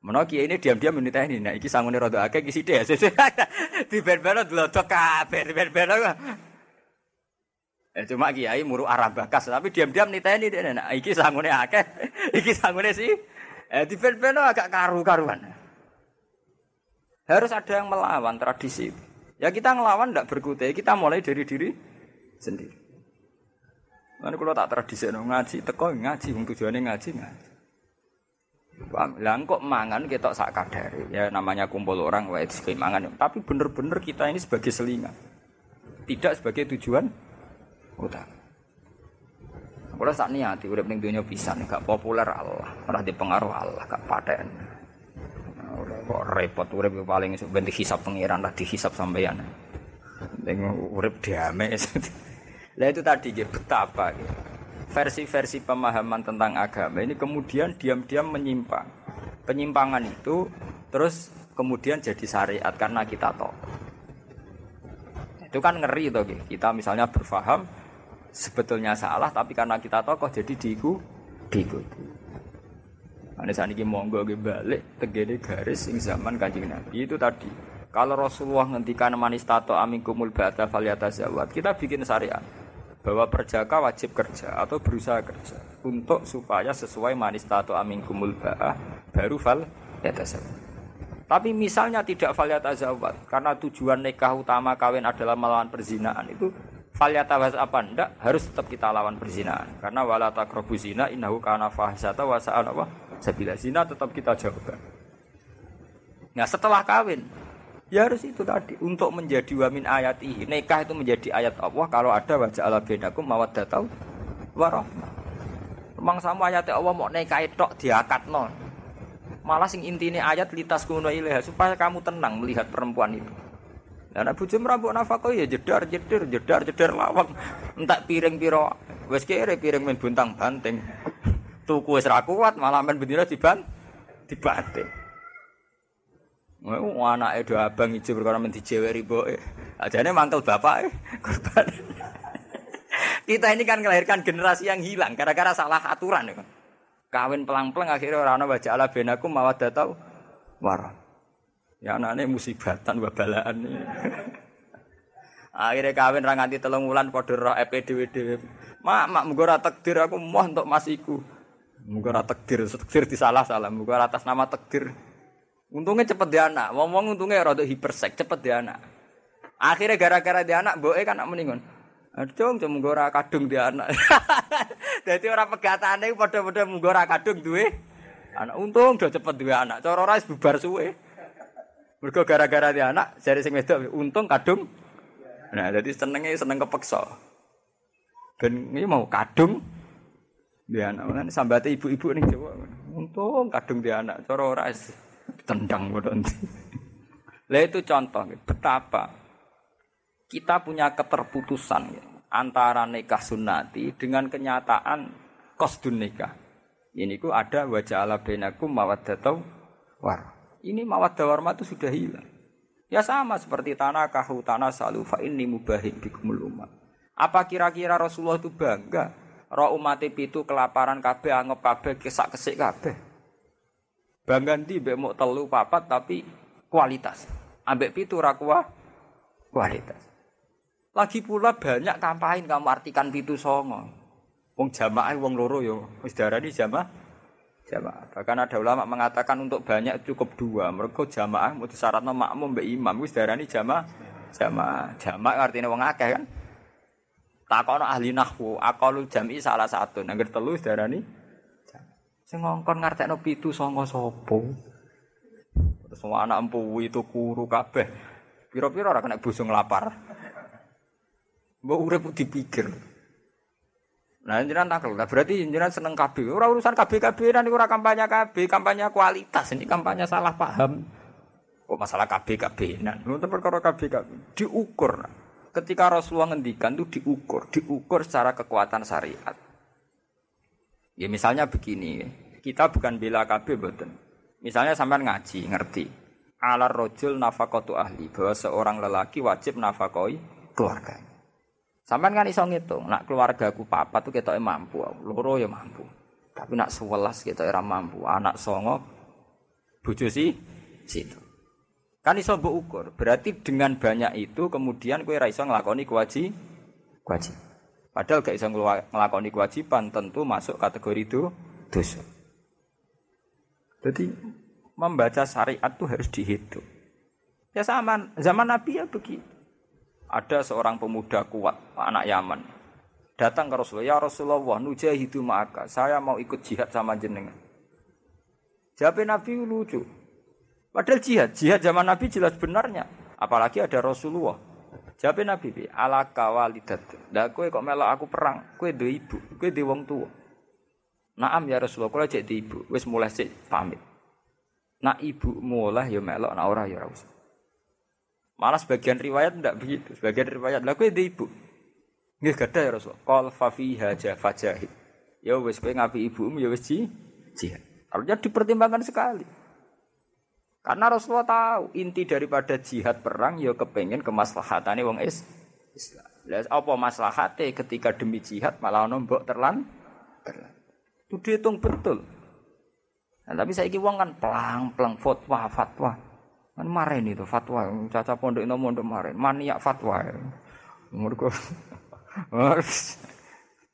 Menawa kiai ini diam-diam menita ini, nah iki sangune rada akeh iki sithik. Di ben-ben delodok kabeh, di ben-ben. Ya, cuma kiai muru arah bakas, tapi diam-diam niteni dia nah, iki sangune akeh, iki sangune sih. Eh di pen agak karu-karuan. Harus ada yang melawan tradisi. Ya kita ngelawan tidak berkutai, kita mulai dari diri sendiri. Mana kalau tak tradisi ngaji, teko ngaji, wong tujuannya ngaji ngaji. Lah kok mangan kita sak kadare. Ya namanya kumpul orang wae mangan. Tapi bener-bener kita ini sebagai selingan. Tidak sebagai tujuan utama. Kalau saat niati ning dunia pisan gak populer Allah, ora dipengaruh Allah, gak paten. Kok repot urip paling bentuk hisap pengiran lah dihisap sampeyan. Ning urip damai. Lah itu tadi ya betapa gitu. Versi-versi pemahaman tentang agama ini kemudian diam-diam menyimpang. Penyimpangan itu terus kemudian jadi syariat karena kita tahu. Itu kan ngeri tuh, kita misalnya berfaham sebetulnya salah tapi karena kita tokoh jadi diiku diikuti. Ane saat ini monggo balik tegene garis sing zaman kanjeng Nabi itu tadi. Kalau Rasulullah ngendikan manistato kumul ba'da zawat kita bikin syariat bahwa perjaka wajib kerja atau berusaha kerja untuk supaya sesuai manistato kumul ba'a baru fal yatazawat. Tapi misalnya tidak fal yatazawat karena tujuan nikah utama kawin adalah melawan perzinaan itu Falyatawas apa ndak harus tetap kita lawan perzinahan karena wala taqrabu zina innahu kana fahsata wa sa'an apa sabila zina tetap kita jauhkan. Nah, setelah kawin ya harus itu tadi untuk menjadi wamin ayat ini nikah itu menjadi ayat Allah kalau ada wajah Allah bainakum mawaddatau warahmah. Memang sama ayat Allah mau nikah itu diakat non. Malah sing intine ayat litas kuno ilaha supaya kamu tenang melihat perempuan itu. Lah nek bojo mrambuk nafkah ya jedar jedar jedar jedar lawang. Entak piring piro wis kere piring men buntang banting. Tuku ra kuat malah men bendina diban dibanting. Mau anake do abang ijo perkara men dijeweri mboke. Ajane mangkel bapak korban. Kita ini kan melahirkan generasi yang hilang gara-gara salah aturan ya. Kawin pelang-pelang akhirnya orang ana wajah ala benakum mawaddatau warah. Ya anaknya musibatan babalaan. Akhirnya kawin ra nganti telung wulan padha roh EPDW dhewe. Mak, mak muga ora takdir aku moh untuk masiku. Muga ora takdir, takdir disalah-salah, muga atas nama takdir. Untungnya cepet dia anak, ngomong untungnya rada hipersek, cepet dia anak. Akhirnya gara-gara dia anak, boe kan nak meningon. Aduh, cuma muga ora kadung dia anak. Jadi orang pegatane padha-padha muga ora kadung duwe anak. Untung udah cepet duwe anak. Cara ora bubar suwe. Mergo gara-gara dia anak, jari sing wedok untung kadung. Nah, jadi senengnya seneng kepeksa. Ben ini mau kadung dia anak. Kan sambate ibu-ibu nih Jawa. Untung kadung dia anak. Cara ora tendang bodon. Lah itu contoh betapa kita punya keterputusan ya, antara nikah sunnati dengan kenyataan kosdun nikah. Ini ku ada wajah ala benakum mawaddatau war. Ini mawaddah warma itu sudah hilang. Ya sama seperti tanah kahu tanah salu ini mubahik bikumul umat. Apa kira-kira Rasulullah itu bangga? Roh umat itu kelaparan kabeh anggap kabeh kesak kesik kabeh. Bangga ndi mbek mau telu papat tapi kualitas. Ambek pitu ra kualitas. Lagi pula banyak kampain kamu artikan pitu songo. Wong jamaah wong loro yo wis darani jamaah jamaah. Bahkan ada ulama mengatakan untuk banyak cukup dua. Mereka jamaah mau disyaratkan makmum mbak imam. Wis darani jamaah. Jamaah. Jamaah artinya wong akeh kan. Takono ahli nahwu, akalu jami salah satu. Nangger telu darani Sing ngongkon ngartekno pitu sanga sapa? Terus anak empu itu kuru kabeh. Piro-piro ora kena busung lapar. Mbok urip dipikir. Nah, jenengan takel. Nah, berarti jenengan seneng KB. Ora urusan KB nanti ora kampanye KB, kampanye kualitas. Ini kampanye salah paham. Kok masalah KB nah, untuk perkara KB diukur. Ketika Rasulullah ngendikan itu diukur, diukur secara kekuatan syariat. Ya misalnya begini, kita bukan bela KB betul. Misalnya sampean ngaji, ngerti. Alar rojul nafakotu ahli bahwa seorang lelaki wajib nafakoi keluarganya. Sampean kan iso ngitung, nak keluargaku papa tuh kita mampu, loro ya mampu. Tapi nak sewelas kita era mampu, anak songo, bojo si situ. Kan iso ukur. Berarti dengan banyak itu kemudian kowe ra iso nglakoni kewajib wajib. Padahal gak bisa ngelakoni kewajiban tentu masuk kategori itu dosa. Jadi membaca syariat itu harus dihitung. Ya sama zaman Nabi ya begitu. Ada seorang pemuda kuat, anak Yaman. Datang ke Rasulullah, ya Rasulullah, nujahidu maka saya mau ikut jihad sama jenengan. Jawab Nabi lucu. Padahal jihad, jihad zaman Nabi jelas benarnya. Apalagi ada Rasulullah. Jawab Nabi, ala kawalidat. Kowe kok melok aku perang, kowe duwe ibu, kowe duwe wong tua. Naam ya Rasulullah, kula cek di ibu, wis mulai sik pamit. Nak ibu mulai ya melok, nak ora ya usah. Malah sebagian riwayat tidak begitu. Sebagian riwayat lah kowe di ibu. Nggih gadah ya Rasul. Qal fa fiha. Ya wis kowe ngapi ibumu ya wis ji jihad. Harusnya dipertimbangkan sekali. Karena Rasulullah tahu inti daripada jihad perang ya kepengen kemaslahatane wong is Islam. Lah apa maslahate ketika demi jihad malah nombok terlan terlan. Itu dihitung betul. Nah, tapi saya wong kan pelang-pelang fatwa fatwa. Kan maren itu fatwa, caca pondok itu mondok maren, maniak fatwa. Mergo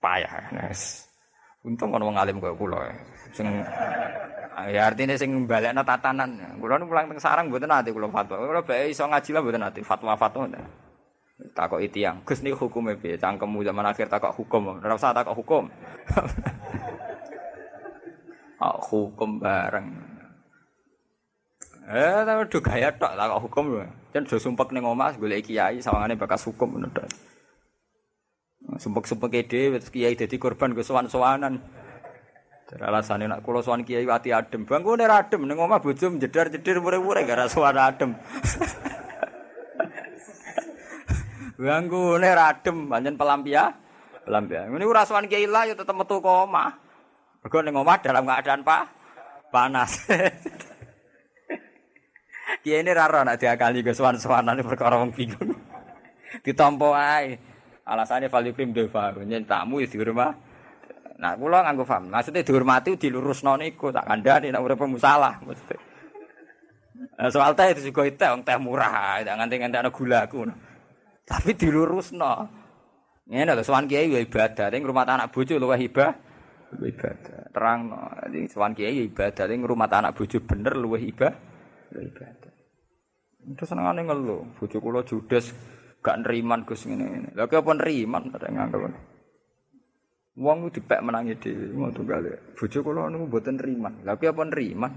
payah. Nes. Untung ono wong alim kaya kula. Sing ya artinya sing balekno tatanan. Kula nu pulang teng sarang mboten ate kula fatwa. Kula bae iso ngaji lah mboten ate fatwa-fatwa. Takok itiang, Gus niku hukume piye? Cangkemmu zaman akhir takok hukum. Ora usah takok hukum. oh, hukum bareng. Eh, tapi do gaya tok lah kok hukum lho. Jan do sumpek ning omah golek kiai sawangane bakas hukum ngono tok. Sumpek-sumpek dhewe kiai dadi korban go sowan-sowanan. Jadi alasannya nak kulo sowan kiai ati adem. Bang gue adem ning omah bojo jedar-jedir mure-mure gara sowan adem. Bang gue adem pancen pelampia. Pelampia. Ini ora kiai lah yo tetep metu ke omah. Mergo ning omah dalam keadaan pa panas. Kiai ini raro nak diakali ke sowan-sowanan perkara wong bingung. Ditampa ae. Alasannya value krim deva, nyen tamu ya di rumah. Nah, kula nganggo paham. Maksudnya dihormati dilurusno niku tak kandhani nek urip musalah mesti. Nah, soal teh itu juga itu, teh murah, tidak nganti nganti ada gula aku. Tapi dilurusno. Ini lho sowan kiai ya ibadah, ning rumah anak bojo luwih ibah. Ibadah. Terang no. Jadi sowan kiai ya ibadah, ning rumah anak bojo bener luwih. Luwih ibadah. Itu senengane ngeluh, bojo kula judes gak neriman Gus ngene-ngene. Lha apa neriman kadang nganggep. Wong dipek menangi dhewe ngono kali. Bojo kula niku mboten neriman. Lha apa neriman?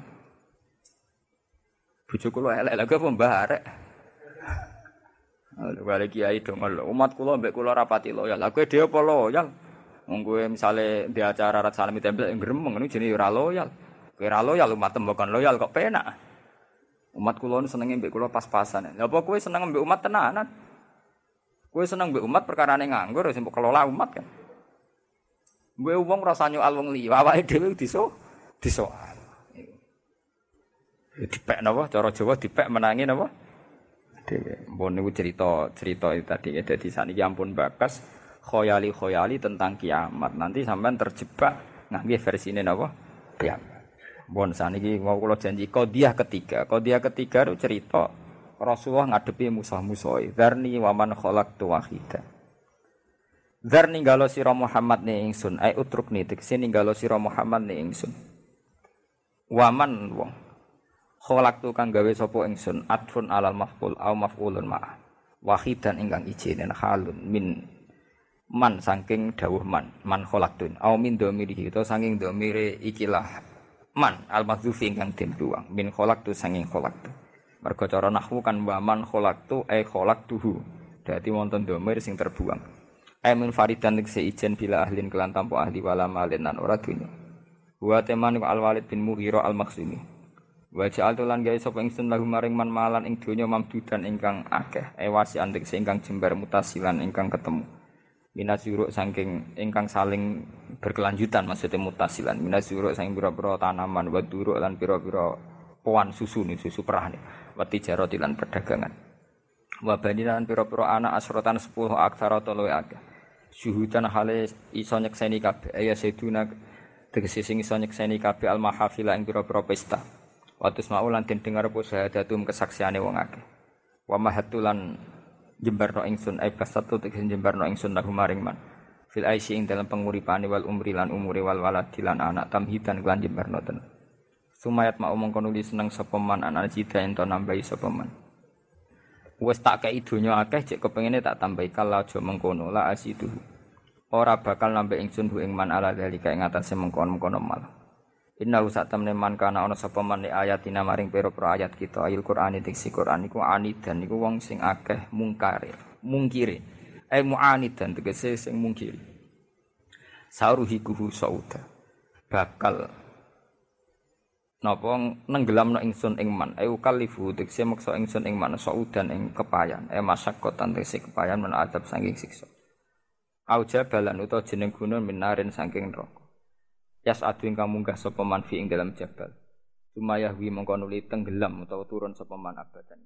Bojo kula elek lha apa mbarek. Lha balik kiai dong umat kula mbek kula rapati loyal. Lha kowe dhewe apa loyal? Wong kowe misale di acara rat salami tempel gremeng niku jenenge ora loyal. Kowe ora loyal umat tembakan loyal kok penak. Umat kula senenge mbek kula pas-pasan. Lah apa kowe seneng mbek umat tenanan? Kowe seneng mbek umat perkarane nganggur sing kelola umat kan. Mbek wong rasa nyual wong liya, awake dhewe diso disoal. Dipek napa cara Jawa dipek menangi napa? Dhewe. Mbon niku cerita cerita itu tadi ya dadi saniki ampun bakas khoyali-khoyali tentang kiamat. Nanti sampean terjebak ngangge versine napa? Kiamat. Bon saniki mau kula janji qadiyah ketiga. Qadiyah ketiga itu cerita Rasulullah ngadepi musuh-musuh. Dzarni wa man khalaqtu wahida. Dzar ninggalo sira Muhammad ne ingsun, ai utrukni tegese ninggalo sira Muhammad ne ingsun. Waman wong khalaqtu kang gawe sapa ingsun atfun alal maf'ul au maf'ulun ma. Wahidan ingkang ijine halun min man saking dawuh man. Man khalaqtun au min domiri utawa saking domire ikilah man. Al mahzufi ingkang den buang min kholak tu sanging kholak tu. Mergo cara nahwu kan wa man kholak tu e kholak tuhu. Dadi wonten domir sing terbuang. E min faridan se ijen bila ahlin kelan tanpa ahli wala malin nan ora dunya wa teman al walid bin mughira al maksumi wa ja'al lan gawe sapa ingsun lahu maring man malan ing donya mamdudan ingkang akeh. E wasi antik ingkang jembar mutasilan ingkang ketemu minas yuruk saking ingkang saling berkelanjutan maksudnya mutasilan minas yuruk saking pira-pira tanaman wa duruk lan pira-pira poan susu nih susu perah nih wa tijarati lan perdagangan. Wa bani lan pira-pira anak asrotan 10 aksara to luwe akeh. Syuhudan hale iso nyekseni kabeh. Ya seduna tegese sing iso nyekseni kabeh al mahafila ing pira-pira pesta. Wa tusma'u lan den dengar apa syahadatum kesaksiane wong akeh. Wa mahatulan jembarno ingsun ai kasatu tegese jembarno ingsun lahu maring man. Fil aisy ing dalam penguripane wal umri lan umure wal walad lan anak tamhidan lan jembarnoten sumayat mau mongko nuli seneng sapa man anak cita ento nambahi sapa man. Wis tak kei donya akeh cek kepengine tak tambahi kala aja mengkono la asidu ora bakal nambah ingsun bu ing man ala dalika ing atase mengkon-mengkono malah Inna sak temne man kana ana sapa man ayatina maring pira-pira ayat kita. Ayat Qur'an diksi Qur'an iku anidan iku wong sing akeh mungkare mungkire. Ai mu'anidan tegese sing mungkiri. Sauruhikuhu sauda. Bakal napa nenggelamno ingsun ing man. Ai kalifu tegese maksa ingsun ing man saudan ing kepayan. E masakkotan tegese kepayan men adab saking siksa. Au jabalan utawa jeneng gunung minarin saking neraka Yas adu ingkang munggah sapa man fi ing dalam jabal. Cuma yahwi nuli tenggelam utawa turun sapa man abadan.